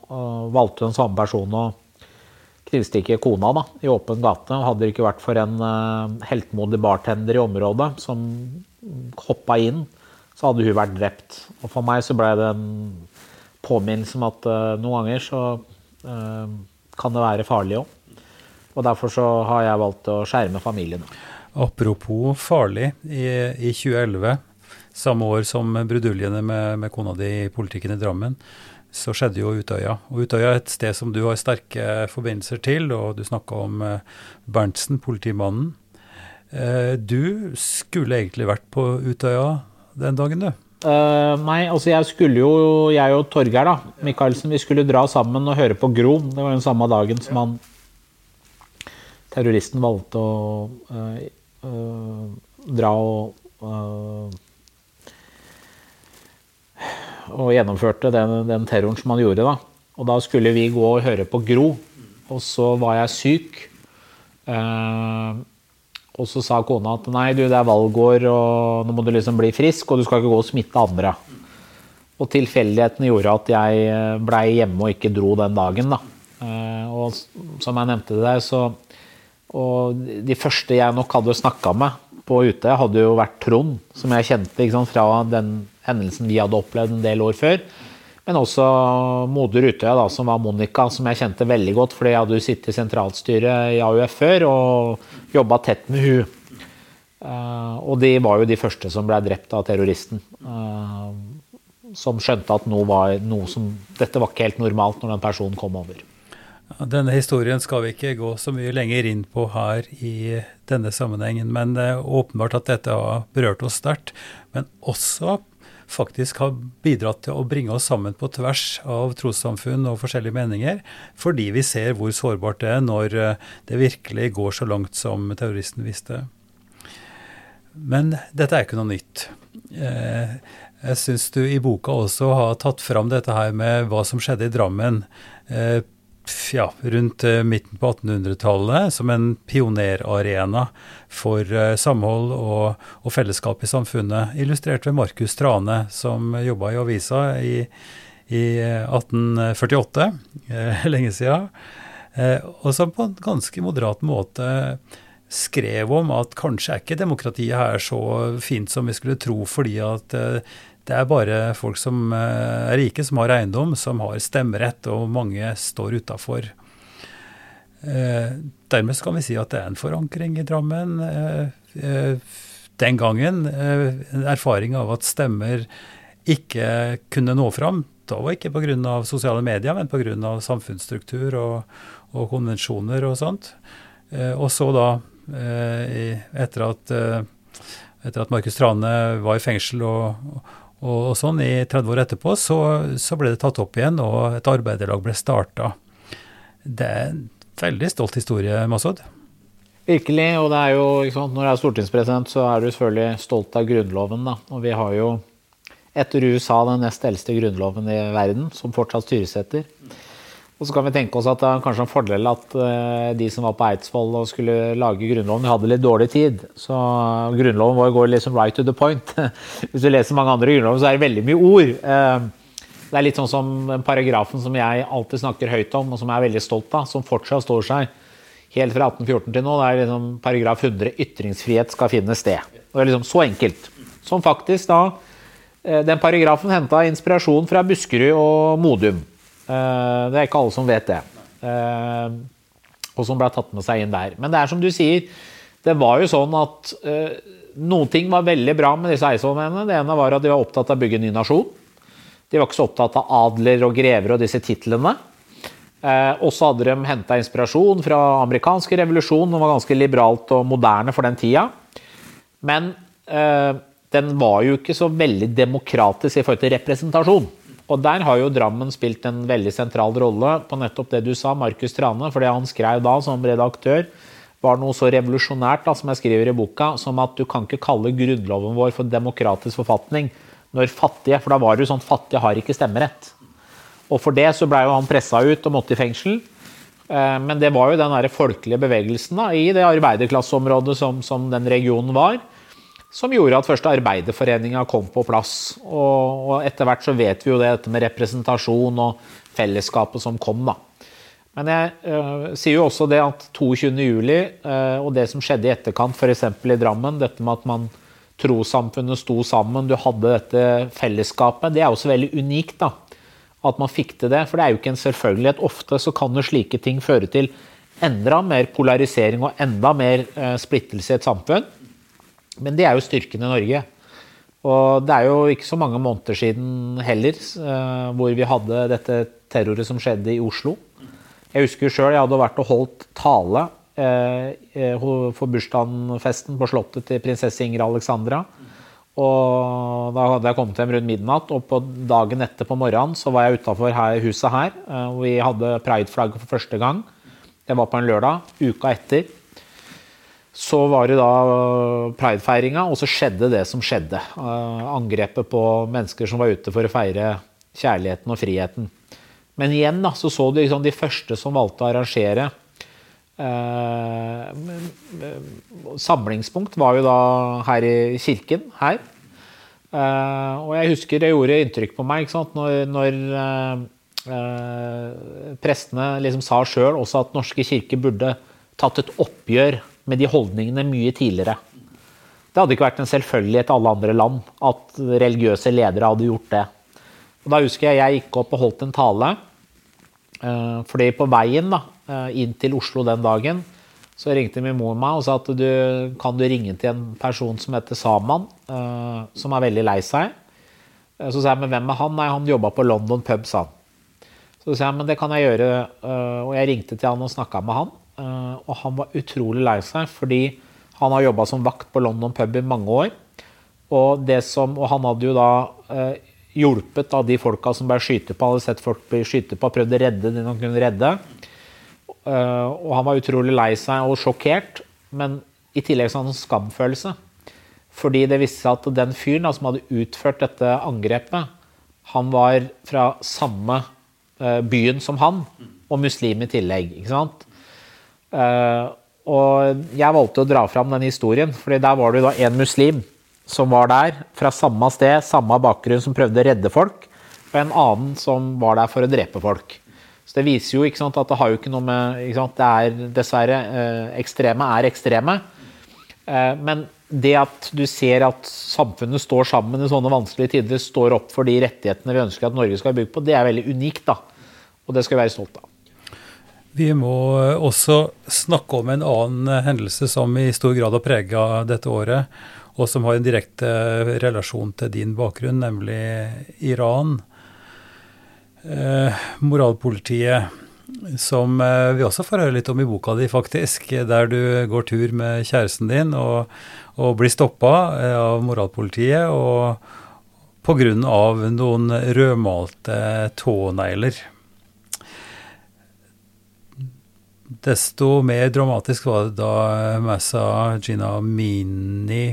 uh, valgte den samme personen å knivstikke kona da, i åpen gate. Hadde det ikke vært for en uh, heltmodig bartender i området som hoppa inn, så hadde hun vært drept. Og for meg så ble det en påminnelse om at uh, noen ganger så kan det være farlig òg. Og derfor så har jeg valgt å skjerme familien. Apropos farlig, i, i 2011 samme år som bruduljene med, med kona di i politikken i Drammen, så skjedde jo Utøya. Og Utøya er et sted som du har sterke forbindelser til, og du snakka om eh, Berntsen, politimannen. Eh, du skulle egentlig vært på Utøya den dagen, du? Uh, nei, altså jeg skulle jo, jeg og Torgeir da, Michaelsen, vi skulle dra sammen og høre på Gro. Det var den samme dagen som han terroristen valgte å uh, uh, dra og og gjennomførte den, den, terroren som han gjorde. da. Og da skulle vi gå og høre på Gro, og så var jeg syk. Eh, og så sa kona at nei, du, det er valgår, og nå må du liksom bli frisk, og du skal ikke gå og smitte andre. Og tilfeldighetene gjorde at jeg eh, blei hjemme og ikke dro den dagen. da. Eh, og som jeg nevnte det, så Og de første jeg nok hadde snakka med på Utøya, hadde jo vært Trond, som jeg kjente sant, fra den hendelsen vi hadde opplevd en del år før. Men også moder Utøya, da, som var Monica, som jeg kjente veldig godt. fordi jeg hadde jo sittet i sentralstyret i AUF før og jobba tett med hun. Uh, og de var jo de første som ble drept av terroristen. Uh, som skjønte at noe var, noe som, dette var ikke helt normalt når den personen kom over. Denne historien skal vi ikke gå så mye lenger inn på her i denne sammenhengen, men det er åpenbart at dette har berørt oss sterkt. Men også faktisk har bidratt til å bringe oss sammen på tvers av trossamfunn og forskjellige meninger, fordi vi ser hvor sårbart det er når eh, det virkelig går så langt som terroristen visste. Men dette er ikke noe nytt. Eh, jeg syns du i boka også har tatt fram dette her med hva som skjedde i Drammen eh, ja, rundt uh, midten på 1800-tallet som en pionerarena for uh, samhold og, og, fellesskap i samfunnet, illustrert ved Markus Trane, som jobba i avisa i, i 1848, uh, lenge siden, og som på en ganske moderat måte skrev om at kanskje er ikke demokratiet her så fint som vi skulle tro, fordi at det er bare folk som eh, er rike, som har eiendom, som har stemmerett, og mange står utafor. Eh, dermed kan vi si at det er en forankring i Drammen. Eh, den gangen en erfaring av at stemmer ikke kunne nå fram. Da var ikke pga. sosiale medier, men pga. samfunnsstruktur og, og, konvensjoner og sånt. Og så da, etter at, at Markus Trane var i fengsel og, og, sånn I 30 år etterpå så, så, ble det tatt opp igjen, og et arbeiderlag ble starta. Det er en veldig stolt historie, Masud. Virkelig. Og det er jo, sant, når du er stortingspresident, så er du selvfølgelig stolt av Grunnloven. Da. Og vi har jo etter USA den nest eldste grunnloven i verden, som fortsatt styres etter. Og så kan vi tenke oss at det er kanskje en fordel at eh, de som var på Eidsvoll og skulle lage Grunnloven, hadde litt dårlig tid. Så Grunnloven vår går liksom right to the point. Hvis du leser mange andre grunnlover, så er det veldig mye ord. Eh, det er litt sånn som den paragrafen som jeg alltid snakker høyt om, og som jeg er veldig stolt av, som fortsatt står seg helt fra 1814 til nå. Det er liksom paragraf 100 ytringsfrihet skal finne sted. Og det er liksom så enkelt. Som faktisk da eh, Den paragrafen henta inspirasjon fra Buskerud og Modum. Eh, det er ikke alle som vet det. Eh, og som ble tatt med seg inn der. Men det er som du sier, det var jo sånn at eh, noen ting var veldig bra med disse eidsvollmennene. Det ene var at de var opptatt av å bygge en ny nasjon. De var ikke så opptatt av adler og grever og disse titlene. Eh, også hadde de henta inspirasjon fra amerikanske revolusjon, Den var ganske liberalt og moderne for den tida. Men eh, den var jo ikke så veldig demokratisk i forhold til representasjon. Og der har jo Drammen spilt en veldig sentral rolle på nettopp det du sa, Markus Trane. For det han skrev da som redaktør, var noe så revolusjonært da, som jeg skriver i boka, som at du kan ikke kalle grunnloven vår for demokratisk forfatning når fattige For da var det jo sånn fattige har ikke stemmerett. Og for det så blei jo han pressa ut og måtte i fengsel. Eh, men det var jo den folkelige bevegelsen da, i det arbeiderklasseområdet som, som den regionen var, som gjorde at første arbeiderforeninga kom på plass. Og, og, etter hvert så vet vi jo det, dette med representasjon og fellesskapet som kom, da. Men jeg øh, sier jo også det at 22.07. Øh, og det som skjedde i etterkant, f.eks. i Drammen, dette med at man trossamfunnet sto sammen, du hadde dette fellesskapet, det er også veldig unikt. da, At man fikk til det. For det er jo ikke en selvfølgelighet. Ofte så kan jo slike ting føre til enda mer polarisering og enda mer øh, splittelse i et samfunn. Men det er jo styrken i Norge. Og det er jo ikke så mange måneder siden heller uh, hvor vi hadde dette terroret som skjedde i Oslo. Jeg husker sjøl jeg hadde vært og holdt tale uh, for bursdagsfesten på slottet til prinsesse Inger Alexandra. Og da hadde jeg kommet hjem rundt midnatt, og på dagen etter på morgenen så var jeg utafor huset her. Vi hadde prideflagget for første gang. Det var på en lørdag. Uka etter så var det da pridefeiringa, og så skjedde det som skjedde. Uh, angrepet på mennesker som var ute for å feire kjærligheten og friheten. Men igjen da, så så du liksom de første som valgte å arrangere eh, Samlingspunkt var jo da her i kirken. her. Eh, og jeg husker det gjorde inntrykk på meg når, når prestene liksom sa sjøl også at Norske kirke burde tatt et oppgjør med de holdningene mye tidligere. Det hadde ikke vært en selvfølgelighet i alle andre land at religiøse ledere hadde gjort det. Og da husker jeg jeg gikk opp og holdt en tale. Eh, fordi på veien da, eh, inn til Oslo den dagen så ringte min mor meg og sa at du kan du ringe til en person som heter Saman, eh, som er veldig lei seg. Så sa jeg men hvem er han? Nei, han jobba på London pub, sa han. Så sa jeg men det kan jeg gjøre. Og jeg ringte til han og snakka med han. Eh, og han var utrolig lei seg fordi han har jobba som vakt på London pub i mange år. Og, som, og han hadde jo da eh, hjulpet av de folka som ble skyte på, hadde sett folk bli skyte på, prøvd å redde det han kunne redde. Uh, og han var utrolig lei seg og sjokkert, men i tillegg så hadde han en skamfølelse. Fordi det viste seg at den fyren da, som hadde utført dette angrepet, han var fra samme uh, byen som han, og muslim i tillegg. ikke sant? Uh, og jeg valgte å dra fram den historien, fordi der var det da en muslim som var der, fra samme sted, samme bakgrunn, som prøvde å redde folk, og en annen som var der for å drepe folk. Så det viser jo sant, at det har jo ikke noe med ikke sant, Det er dessverre uh, Ekstreme er ekstreme. Uh, men det at du ser at samfunnet står sammen i sånne vanskelige tider, står opp for de rettighetene vi ønsker at Norge skal bygge på, det er veldig unikt. da. Og det skal vi være stolt av. Vi må også snakke om en annen hendelse som i stor grad har prega dette året, og som har en direkte relasjon til din bakgrunn, nemlig Iran. Eh, moralpolitiet, som eh, vi også får høre litt om i boka di, faktisk, der du går tur med kjæresten din og, og blir stoppa eh, av moralpolitiet og pga. noen rødmalte tånegler. Desto mer dramatisk var det da Massa Gina Mini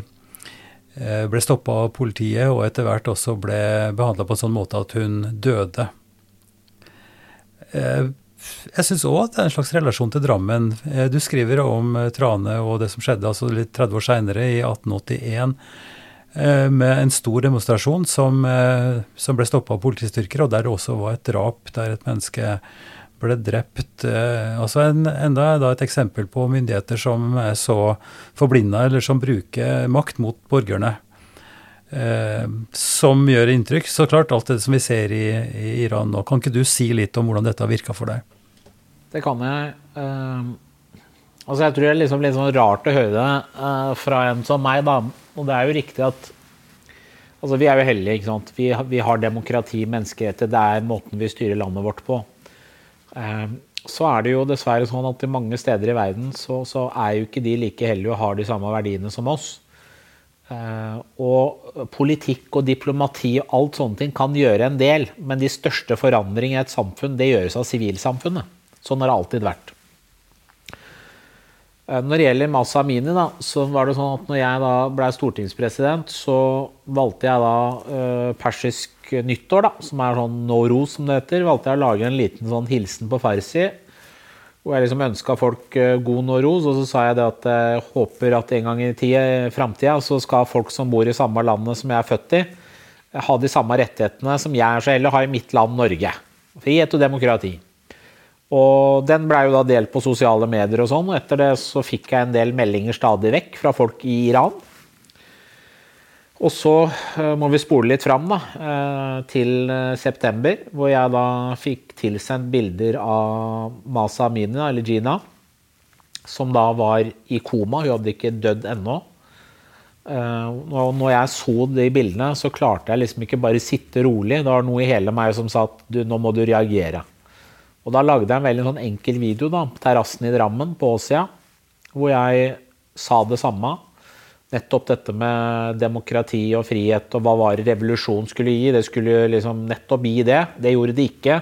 eh, ble stoppa av politiet, og etter hvert også ble behandla på en sånn måte at hun døde. Eh, jeg syns òg at det er en slags relasjon til Drammen. Eh, du skriver om Trane og det som skjedde altså litt 30 år seinere, i 1881, med en stor demonstrasjon som, som ble stoppa av politistyrker, og der det også var et drap der et menneske ble drept. Eh, altså en, enda da et eksempel på myndigheter som er så forblinda, eller som bruker makt mot borgerne. Eh, som gjør inntrykk. Så klart, alt det som vi ser i, i Iran nå. Kan ikke du si litt om hvordan dette har virka for deg? Det kan jeg. Uh, altså jeg tror det er liksom litt sånn rart å høre det uh, fra en som meg, da. Og det er jo riktig at Altså, vi er jo heldige. ikke sant? Vi, vi har demokrati, menneskerettigheter. Det er måten vi styrer landet vårt på. Ehm, så er det jo dessverre sånn at i mange steder i verden så, så er jo ikke de like heldige og har de samme verdiene som oss. Ehm, og politikk og diplomati og alt sånne ting kan gjøre en del, men de største forandringene i et samfunn det gjøres av sivilsamfunnet. Sånn har det alltid vært. Ehm, når det gjelder Masa Amini, da, så var det sånn at når jeg da ble stortingspresident, så valgte jeg da uh, persisk nyttår, da, som er sånn no ro, som det heter, valgte jeg å lage en liten sånn hilsen på farsi. hvor jeg liksom ønska folk eh, god noros, ros. Og så sa jeg det at jeg håper at en gang i framtida så skal folk som bor i samme landet som jeg er født i, ha de samme rettighetene som jeg er så heldig å i mitt land Norge. Frihet og demokrati. Og den blei jo da delt på sosiale medier og sånn, og etter det så fikk jeg en del meldinger stadig vekk fra folk i Iran. Og så uh, må vi spole litt fram da, uh, til uh, september, hvor jeg da fikk tilsendt bilder av Masa Amini, eller Gina, som da var i koma. Hun hadde ikke dødd ennå. Og når jeg så de bildene, så klarte jeg liksom ikke bare sitte rolig. Det var noe i hele meg som sa at du, nå må du reagere. Og da lagde jeg en veldig sånn enkel video da, på terrassen i Drammen på Åsia, hvor jeg sa det samme. Nettopp dette med demokrati og frihet og hva var revolusjon skulle gi. Det skulle liksom nettopp gi det. Det gjorde det ikke.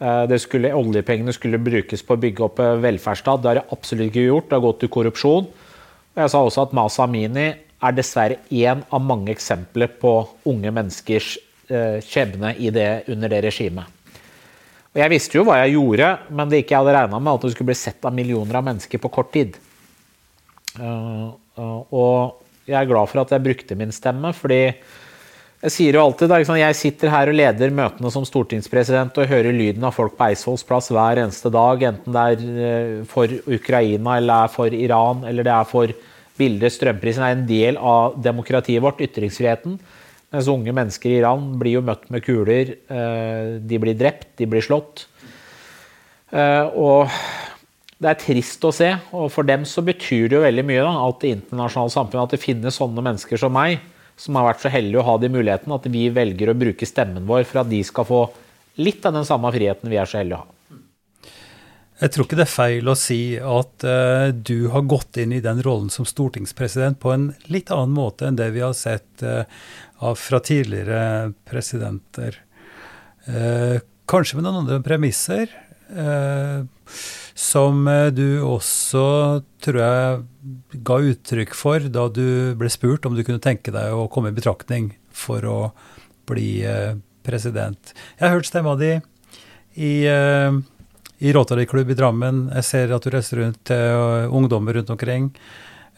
Eh, det skulle, oljepengene skulle brukes på å bygge opp velferdsstat. Det har det absolutt ikke gjort. Det har gått til korrupsjon. Jeg sa også at Masa Amini er dessverre én av mange eksempler på unge menneskers eh, skjebne under det regimet. Og jeg visste jo hva jeg gjorde, men det ikke jeg hadde regna med, at det skulle bli sett av millioner av mennesker på kort tid. Uh, og jeg er glad for at jeg brukte min stemme, fordi jeg sier jo alltid da, Jeg sitter her og leder møtene som stortingspresident og hører lyden av folk på Eidsvolls plass hver eneste dag, enten det er uh, for Ukraina eller det er for Iran eller det er for bildet strømprisen er en del av demokratiet vårt, ytringsfriheten. Mens unge mennesker i Iran blir jo møtt med kuler. Eh, de blir drept, de blir slått. Eh, og det er trist å se, og for dem så betyr det jo veldig mye da, at det internasjonale samfunnet, at det finnes sånne mennesker som meg, som har vært så heldige å ha de mulighetene, at vi velger å bruke stemmen vår for at de skal få litt av den samme friheten vi er så heldige å ha. Jeg tror ikke det er feil å si at uh, du har gått inn i den rollen som stortingspresident på en litt annen måte enn det vi har sett uh, fra tidligere presidenter. Uh, kanskje med noen andre premisser, som du også, tror jeg, ga uttrykk for da du ble spurt om du kunne tenke deg å komme i betraktning for å bli president. Jeg har hørt stemma di i i Rotary Klubb i Drammen. Jeg ser at du reiser rundt til ungdommer rundt omkring.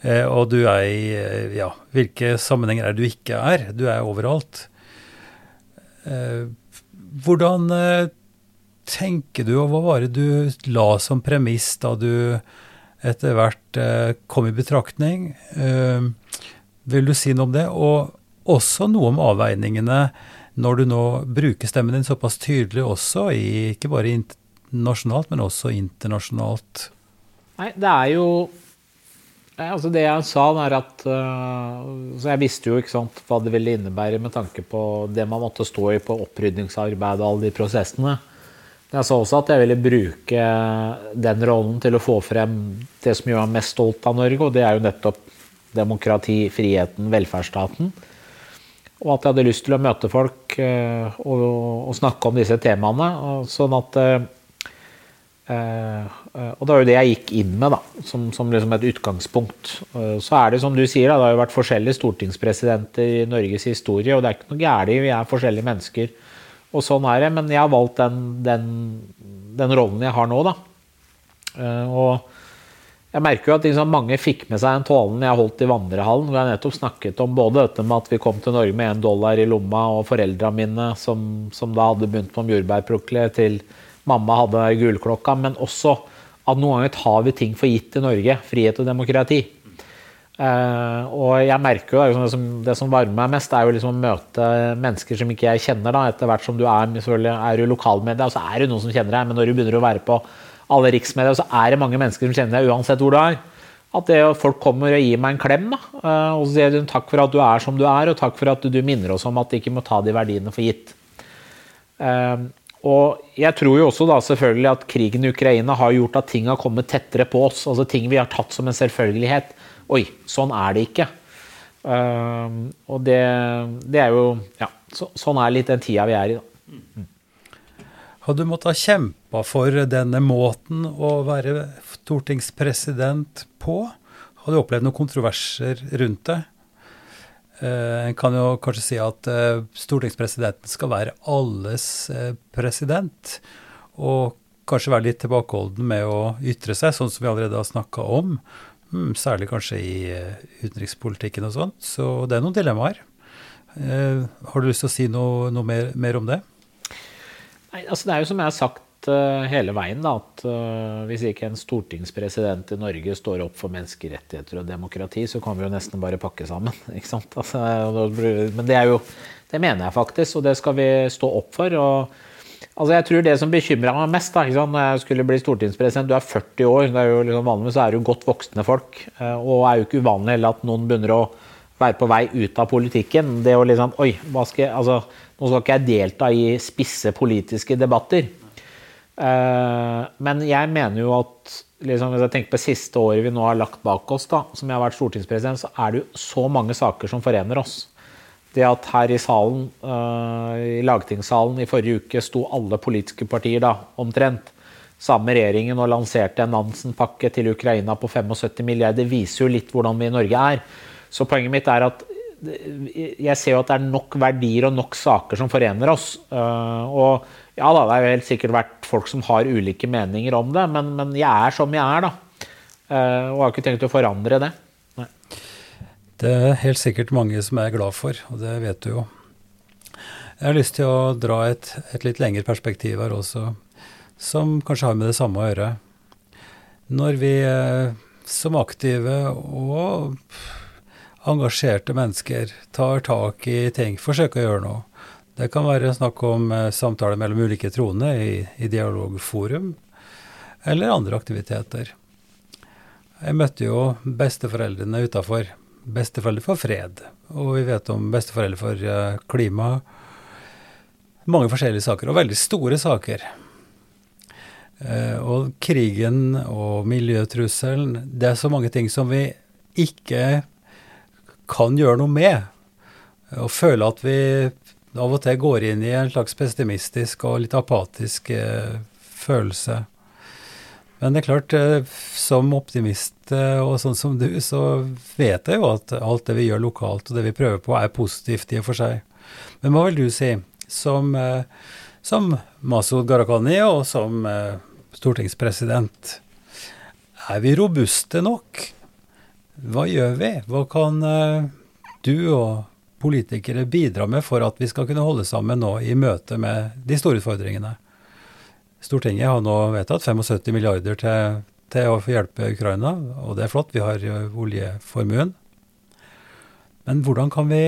Og du er i Ja, hvilke sammenhenger er du ikke er? Du er overalt. hvordan tenker du, og hva var det du la som premiss da du etter hvert kom i betraktning? vil du si noe om det? Og også noe om avveiningene når du nå bruker stemmen din såpass tydelig også, i, ikke bare nasjonalt, men også internasjonalt? Nei, det er jo altså Det jeg sa, er at uh, så Jeg visste jo ikke sant, hva det ville innebære med tanke på det man måtte stå i på opprydningsarbeid og alle de prosessene. Jeg sa også at jeg ville bruke den rollen til å få frem det som gjør meg mest stolt av Norge, og det er jo nettopp demokrati, friheten, velferdsstaten. Og at jeg hadde lyst til å møte folk uh, og, og, snakke om disse temaene. sånn at Uh, uh, og det var jo det jeg gikk inn med, da, som, som liksom et utgangspunkt. Så er det som du sier, da, det har jo vært forskjellige stortingspresidenter i Norges historie, og det er ikke noe gærent, vi er forskjellige mennesker. Og sånn er det, men jeg har valgt den, den, den rollen jeg har nå, da. og jeg merker jo at liksom mange fikk med seg den tålen jeg holdt i vandrehallen, hvor jeg nettopp snakket om både dette med at vi kom til Norge med én dollar i lomma, og foreldra mine som, som, da hadde begynt på jordbærprokle, til mamma hadde gullklokka, men også at noen ganger tar vi ting for gitt i Norge. Frihet og demokrati. Uh, og jeg merker jo liksom, det, som, det som varmer meg mest, er jo liksom å møte mennesker som ikke jeg kjenner. da, Etter hvert som du er, er du lokalmedia, så er det noen som kjenner deg. Men når du begynner å være på alle riksmedier, så er det mange mennesker som kjenner deg uansett hvor du er. At det, folk kommer og gir meg en klem da, uh, og så sier de takk for at du er som du er, og takk for at du minner oss om at de ikke må ta de verdiene for gitt. Uh, og jeg tror jo også da selvfølgelig at krigen i Ukraina har gjort at ting har kommet tettere på oss. altså Ting vi har tatt som en selvfølgelighet. Oi, sånn er det ikke. Uh, og det, det, er jo Ja, så, sånn er litt den tida vi er i, da. Mm. Har du måttet ha kjempa for denne måten å være stortingspresident på? Har du opplevd noen kontroverser rundt det? Eh, en kan jo kanskje si at eh, stortingspresidenten skal være alles eh, president. Og kanskje være litt tilbakeholden med å ytre seg, sånn som vi allerede har snakka om. Mm, særlig kanskje i utenrikspolitikken og sånt. Så det er noen dilemmaer. Har du lyst til å si noe, noe mer, mer, om det? Nei, altså Det er jo som jeg har sagt uh, hele veien, da, at uh, hvis ikke en stortingspresident i Norge står opp for menneskerettigheter og demokrati, så kan vi jo nesten bare pakke sammen. Altså, men det er jo Det mener jeg faktisk, og det skal vi stå opp for. og Altså jeg tror Det som bekymra meg mest da, når jeg skulle bli stortingspresident Du er 40 år, det er jo liksom vanligvis er du godt voksne folk. Og er jo ikke uvanlig at noen begynner å være på vei ut av politikken. Det å liksom Oi, skal jeg, altså, nå skal ikke jeg delta i spisse politiske debatter. Uh, men jeg mener jo at liksom, hvis jeg tenker på siste året vi nå har lagt bak oss, da, som jeg har vært stortingspresident, så er det jo så mange saker som forener oss. Det at her i salen, uh, i lagtingssalen i forrige uke sto alle politiske partier da, omtrent sammen med regjeringen og lanserte en Nansen-pakke til Ukraina på 75 milliarder, viser jo litt hvordan vi i Norge er. Så poenget mitt er at jeg ser jo at det er nok verdier og nok saker som forener oss. Eh, og ja da, det har jo helt sikkert vært folk som har ulike meninger om det, men, men jeg er som jeg er, da. Eh, og har ikke tenkt å forandre det. Nei. Det er helt sikkert mange som er glad for, og det vet du jo. Jeg har lyst til å dra et, et litt lengre perspektiv her også, som kanskje har med det samme å gjøre. Når vi eh, som aktive og engasjerte mennesker tar tak i ting, forsøker å gjøre noe. Det kan være snakk om eh, samtaler mellom ulike troende i, i dialogforum, eller andre aktiviteter. Jeg møtte jo besteforeldrene utafor. Besteforeldre for fred, og vi vet om besteforeldre for eh, klima. Mange forskjellige saker, og veldig store saker. Eh, og krigen og miljøtrusselen, det er så mange ting som vi ikke kan gjøre noe med. Og føle at vi av og til går inn i en slags pessimistisk og litt apatisk eh, følelse. Men det er klart, eh, som optimist eh, og sånn som du, så vet jeg jo at alt det vi gjør lokalt og det vi prøver på, er positivt i og for seg. Men hva vil du si, som, eh, som Masud Gharahkhani og som eh, stortingspresident? Er vi robuste nok? Hva gjør vi? Hva kan uh, du og politikere bidra med for at vi skal kunne holde sammen nå i møte med de store utfordringene? Stortinget har nå vedtatt 75 milliarder til, til å hjelpe Ukraina, og det er flott. Vi har oljeformuen. Men hvordan kan vi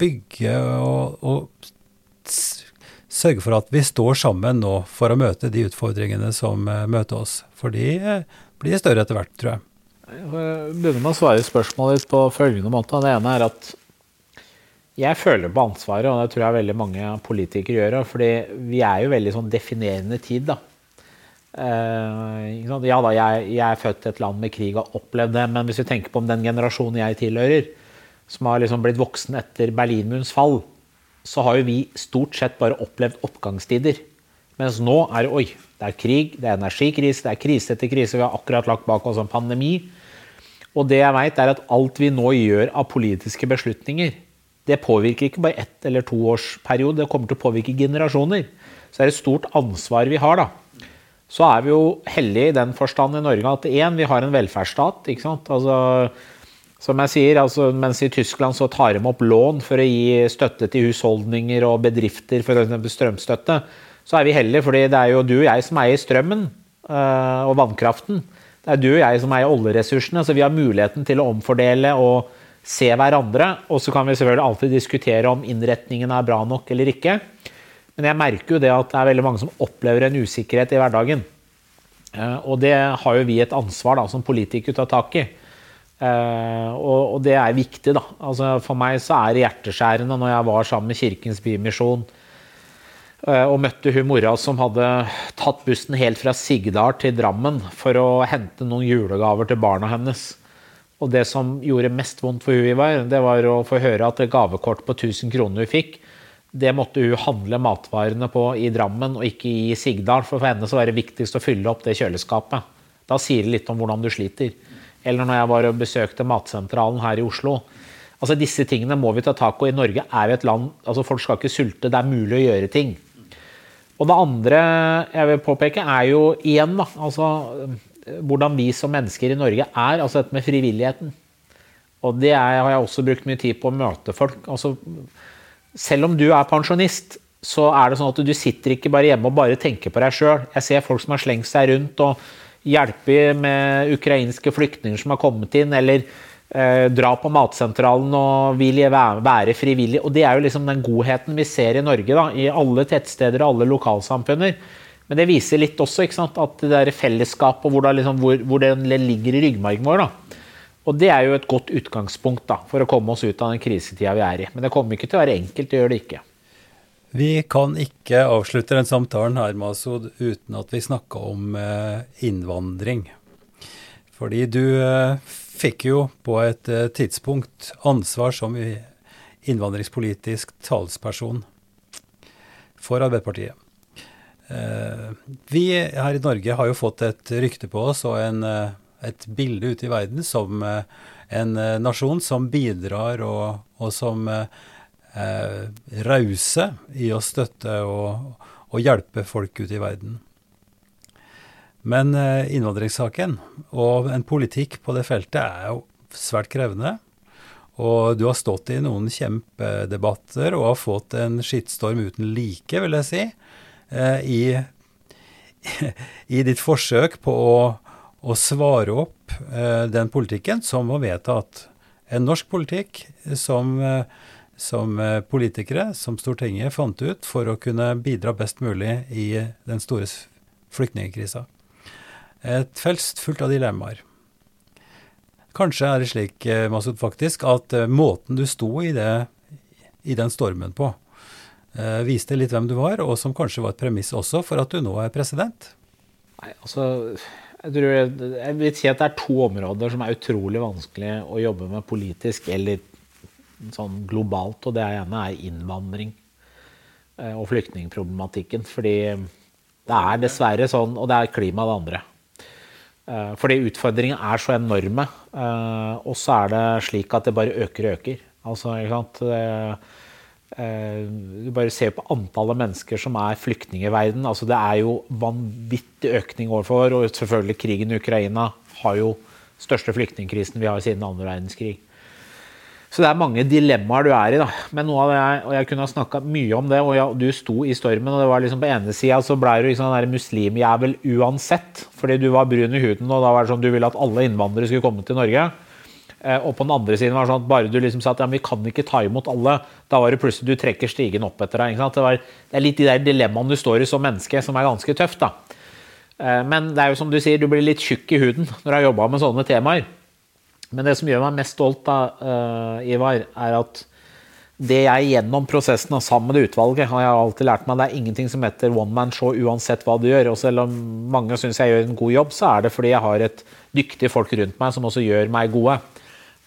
bygge og, og sørge for at vi står sammen nå for å møte de utfordringene som uh, møter oss? For de uh, blir større etter hvert, tror jeg. Jeg begynner med å svare spørsmålet på følgende måte. Det ene er at jeg føler på ansvaret, og det tror jeg veldig mange politikere gjør. fordi vi er jo veldig sånn definerende tid, da. Uh, ja da, jeg, jeg, er født i et land med krig og har opplevd det, men hvis vi tenker på om den generasjonen jeg tilhører, som har liksom blitt voksen etter Berlinmurens fall, så har jo vi stort sett bare opplevd oppgangstider. Mens nå er det oi, det er krig, det er energikrise, det er krise etter krise. Vi har akkurat lagt bak oss en pandemi. Og det jeg vet, er at alt vi nå gjør av politiske beslutninger, det påvirker ikke bare ett eller to års periode, det kommer til å påvirke generasjoner. Så det er et stort ansvar vi har, da. Så er vi jo heldige i den forstand i Norge at én, vi har en velferdsstat. ikke sant? Altså, som jeg sier, altså, mens i Tyskland så tar de opp lån for å gi støtte til husholdninger og bedrifter, f.eks. strømstøtte, så er vi heldige, fordi det er jo du og jeg som eier strømmen øh, og vannkraften. Det er du og jeg som eier oljeressursene, så vi har muligheten til å omfordele og se hverandre. Og så kan vi selvfølgelig alltid diskutere om innretningen er bra nok eller ikke. Men jeg merker jo det at det er veldig mange som opplever en usikkerhet i hverdagen. Eh, og det har jo vi et ansvar da, som politikere å ta tak i. Eh, og det er viktig, da. Altså, for meg så er det hjerteskjærende når jeg var sammen med Kirkens Bymisjon Eh, og møtte hun mora som hadde tatt bussen helt fra Sigdal til Drammen for å hente noen julegaver til barna hennes. Og det som gjorde mest vondt for hun Ivar, det var å få høre at det gavekort på 1000 kroner hun fikk, det måtte hun handle matvarene på i Drammen og ikke i Sigdal. For for henne så var det viktigst å fylle opp det kjøleskapet. Da sier det litt om hvordan du sliter. Eller når jeg var og besøkte Matsentralen her i Oslo. Altså Disse tingene må vi ta tak i. Norge er vi et land altså Folk skal ikke sulte. Det er mulig å gjøre ting. Og det andre jeg vil påpeke, er jo igjen da, altså, hvordan vi som mennesker i Norge er. Altså dette med frivilligheten. Og det er, har jeg også brukt mye tid på å møte folk. Altså, selv om du er pensjonist, så er det sånn at du sitter ikke bare hjemme og bare tenker på deg sjøl. Jeg ser folk som har slengt seg rundt og hjelper med ukrainske flyktninger som har kommet inn, eller eh, dra på matsentralen og vil være, være, frivillig. Og det er jo liksom den godheten vi ser i Norge, da, i alle tettsteder og alle lokalsamfunner. Men det viser litt også sant, at det der fellesskapet hvor, liksom, hvor, hvor det ligger i ryggmargen vår. da. Og det er jo et godt utgangspunkt da, for å komme oss ut av den krisetida vi er i. Men det kommer ikke til å være enkelt, det gjør det ikke. Vi kan ikke avslutte den samtalen her, Masud, uten at vi snakker om eh, innvandring. Fordi du eh, fikk jo på et eh, tidspunkt ansvar som innvandringspolitisk talsperson for Arbeiderpartiet. Eh, vi her i Norge har jo fått et rykte på oss og en, et bilde ute i verden som en nasjon som bidrar og, og som eh, rause i å støtte og, og hjelpe folk ute i verden. Men eh, innvandringssaken og en politikk på det feltet er jo svært krevende. Og du har stått i noen kjempedebatter og har fått en skittstorm uten like, vil jeg si, eh, i, i, ditt forsøk på å, å svare opp eh, den politikken som var vedtatt. En norsk politikk som, som politikere, som Stortinget, fant ut for å kunne bidra best mulig i den store flyktningkrisa. Et felt fullt av dilemmaer. Kanskje er det slik, eh, Masud, faktisk, at eh, måten du sto i, det, i den stormen på, eh, viste litt hvem du var, og som kanskje var et premiss også for at du nå er president? Nei, altså, jeg, tror, jeg vil si at det er to områder som er utrolig vanskelig å jobbe med politisk eller sånn globalt, og det ene er innvandring og flyktningproblematikken. Fordi det er dessverre sånn, og det er klima det andre. Eh, fordi utfordringene er så enorme. Eh, og så er det slik at det bare øker og øker. Altså, ikke sant? Eh, du bare ser på antallet mennesker som er flyktninger i verden. Altså, det er jo vanvittig økning overfor. Og selvfølgelig krigen i Ukraina har jo største flyktningkrisen vi har siden andre verdenskrig. Så det er mange dilemmaer du er i. da. Men noe av det jeg, og jeg kunne ha snakka mye om det, og ja, du sto i stormen, og det var liksom på ene sida så ble du liksom den muslimjævel uansett, fordi du var brun i huden, og da var det sånn du ville at alle innvandrere skulle komme til Norge. Eh, og på den andre siden var det sånn at bare du liksom sa at ja, vi kan ikke ta imot alle, da var det plutselig du trekker stigen opp etter deg. Det, var, det, er litt de der dilemmaene du står i som menneske, som er ganske tøft. da. Eh, men det er jo som du sier, du blir litt tjukk i huden når du har jobba med sånne temaer. Men det som gjør meg mest stolt, da, uh, Ivar, er at det jeg gjennom prosessen og sammen med utvalget har jeg alltid lært meg det er ingenting som heter one man show uansett hva du gjør. Og selv om mange syns jeg gjør en god jobb, så er det fordi jeg har et dyktig folk rundt meg som også gjør meg gode.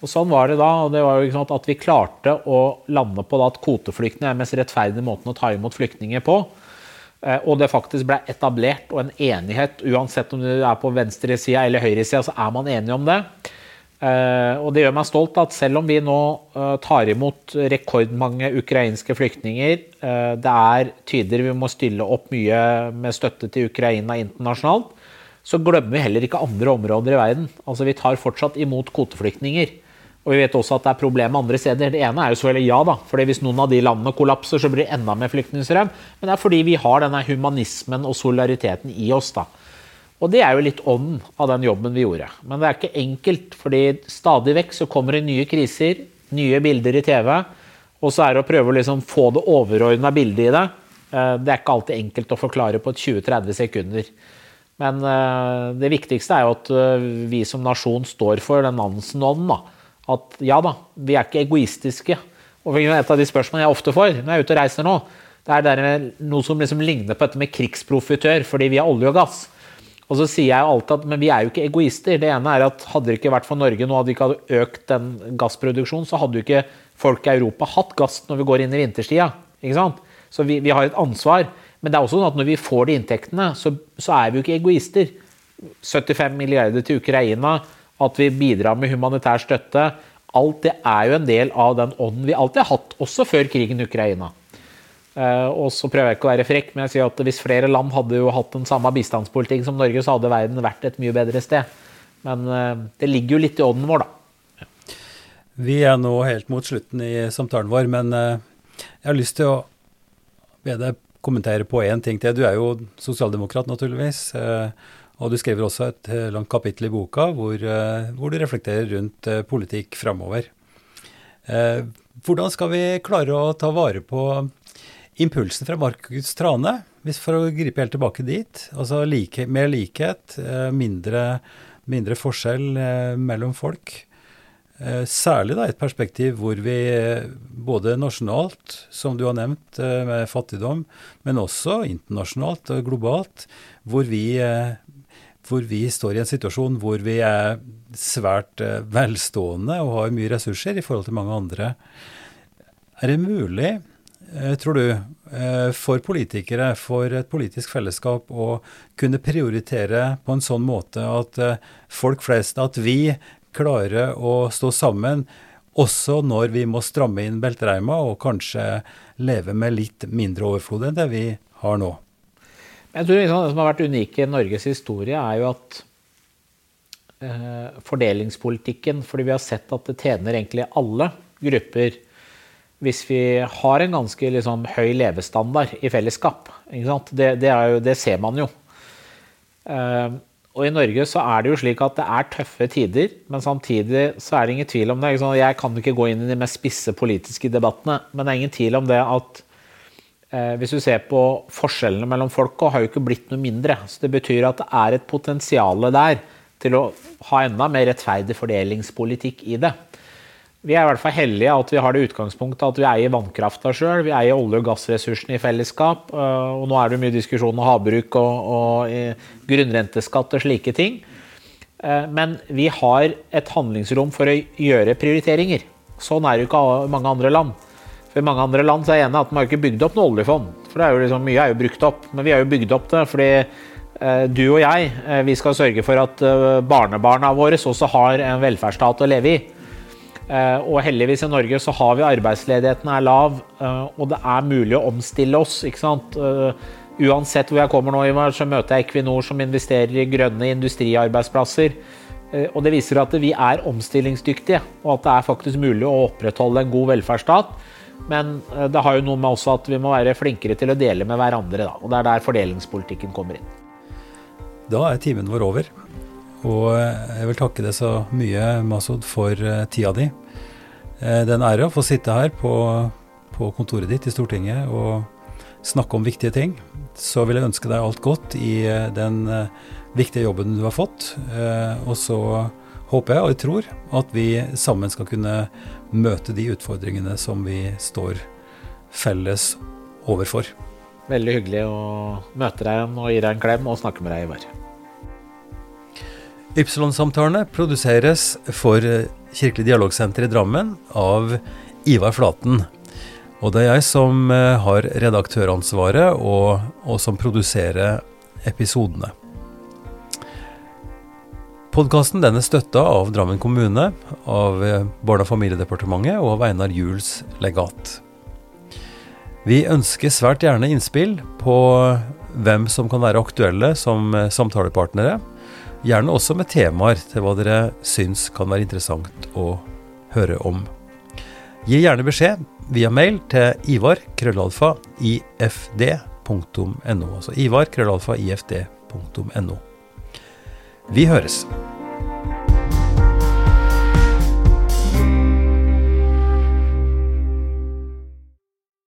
Og Sånn var det da. og det var jo sånn At vi klarte å lande på at kvoteflyktninger er den mest rettferdige måten å ta imot flyktninger på. Eh, og det faktisk ble etablert og en enighet, uansett om du er på venstresida eller høyresida, så er man enige om det. Eh, og det gjør meg stolt at selv om vi nå eh, tar imot rekordmange ukrainske flyktninger, det er tyder vi må stille opp mye med støtte til Ukraina internasjonalt, så glemmer vi heller ikke andre områder i verden. Altså Vi tar fortsatt imot kvoteflyktninger. Og vi vet også at det er problemer andre steder. Det ene er jo selvfølgelig ja, da. fordi hvis noen av de landene kollapser, så blir det enda mer flyktningstrøm. Men det er fordi vi har denne humanismen og solidariteten i oss. da. Og det er jo litt ånden av den jobben vi gjorde. Men det er ikke enkelt, fordi stadig vekk så kommer det nye kriser, nye bilder i TV. Og så er det å prøve å liksom få det overordna bildet i det. Eh, det er ikke alltid enkelt å forklare på 20-30 sekunder. Men eh, det viktigste er jo at eh, vi som nasjon står for den Nansen-ånden. At ja da, vi er ikke egoistiske. Og Et av de spørsmålene jeg ofte får når jeg er ute og reiser nå, det er noe som liksom ligner på dette med krigsprofitør fordi vi har olje og gass. Og så sier jeg alltid at men vi er jo ikke egoister. Det ene er at Hadde det ikke vært for Norge nå, hadde vi ikke hadde økt den gassproduksjonen, så hadde jo ikke folk i Europa hatt gass når vi går inn i vinterstida. Ikke sant? Så vi, vi, har et ansvar. Men det er også sånn at når vi får de inntektene, så, så er vi jo ikke egoister. 75 milliarder til Ukraina, at vi bidrar med humanitær støtte. Alt det er jo en del av den ånden vi alltid har hatt, også før krigen i Ukraina. Eh, og så prøver jeg ikke å være frekk, men jeg sier at hvis flere land hadde jo hatt den samme bistandspolitikk som Norge, så hadde verden vært et mye bedre sted. Men eh, det ligger jo litt i ånden vår, da. Vi er nå helt mot slutten i samtalen vår, men eh, jeg har lyst til å be deg kommentere på én ting til. Du er jo sosialdemokrat, naturligvis. Og du skriver også et langt kapittel i boka hvor, hvor du reflekterer rundt politikk framover. Hvordan skal vi klare å ta vare på impulsen fra Markus Trane, hvis for å gripe helt tilbake dit, altså like, mer likhet, eh, mindre, mindre forskjell eh, mellom folk. Eh, særlig da et perspektiv hvor vi både nasjonalt, som du har nevnt, med fattigdom, men også internasjonalt og globalt, hvor vi, hvor vi står i en situasjon hvor vi er svært velstående og har mye ressurser i forhold til mange andre. Er det mulig Eh, tror du, eh, for politikere, for et politisk fellesskap, å kunne prioritere på en sånn måte at eh, folk flest, at vi klarer å stå sammen også når vi må stramme inn beltereima og kanskje leve med litt mindre overflod enn det vi har nå? Jeg tror liksom Det som har vært unikt i Norges historie, er jo at eh, fordelingspolitikken Fordi vi har sett at det tjener egentlig alle grupper hvis vi har en ganske liksom, høy levestandard i fellesskap. Det, det, jo, det, ser man jo. Uh, og i Norge så er det jo slik at det er tøffe tider, men samtidig så er det ingen tvil om det. Jeg kan ikke gå inn i de mest spisse politiske debattene, men det er ingen tvil om det at hvis du ser på forskjellene mellom folk, har jo ikke blitt noe mindre. Så det betyr at det er et potensial der til å ha enda mer rettferdig fordelingspolitikk i det. Vi er i hvert fall heldige at vi har det utgangspunktet at vi eier vannkrafta sjøl. Vi eier olje- og gassressursene i fellesskap. Eh, og nå er det mye diskusjon om havbruk og, og grunnrenteskatt og slike ting. Eh, men vi har et handlingsrom for å gjøre prioriteringer. Sånn er det jo ikke mange andre land. For I mange andre land så er jeg enig at man har ikke bygd opp noe oljefond. For er liksom, mye er jo brukt opp. Men vi har jo bygd opp det fordi eh, du og jeg vi skal sørge for at barnebarna våre også har en velferdsstat å leve i. Eh, og heldigvis i Norge så har vi arbeidsledigheten er lav, eh, og det er mulig å omstille oss. ikke sant? Eh, uansett hvor jeg kommer nå, Ivar, så møter jeg Equinor som investerer i grønne industriarbeidsplasser. Og det viser at vi er omstillingsdyktige, og at det er faktisk mulig å opprettholde en god velferdsstat. Men det har jo noe med også at vi må være flinkere til å dele med hverandre. Da. Og det er der fordelingspolitikken kommer inn. Da er timen vår over. Og jeg vil takke deg så mye, Masud, for eh, tida di. Eh, det er en ære å få sitte her på, på, kontoret ditt i Stortinget og snakke om viktige ting. Så vil jeg ønske deg alt godt i eh, den viktige jobben du har fått. Og så håper jeg og jeg tror at vi sammen skal kunne møte de utfordringene som vi står felles overfor. Veldig hyggelig å møte deg igjen og gi deg en klem og snakke med deg, Ivar. Ypsilon-samtalene produseres for Kirkelig dialogsenter i Drammen av Ivar Flaten. Og det er jeg som eh, har redaktøransvaret, og, og som produserer episodene. Podkasten er støtta av Drammen kommune, av eh, Barne- og familiedepartementet og av Einar Juels legat. Vi ønsker svært gjerne innspill på hvem som kan være aktuelle som eh, samtalepartnere Gjerne også med temaer til hva dere syns kan være interessant å høre om. Gi gjerne beskjed via mail til ivar krøllalfa ifd.no. Altså ivar krøllalfa ifd.no. Vi høres.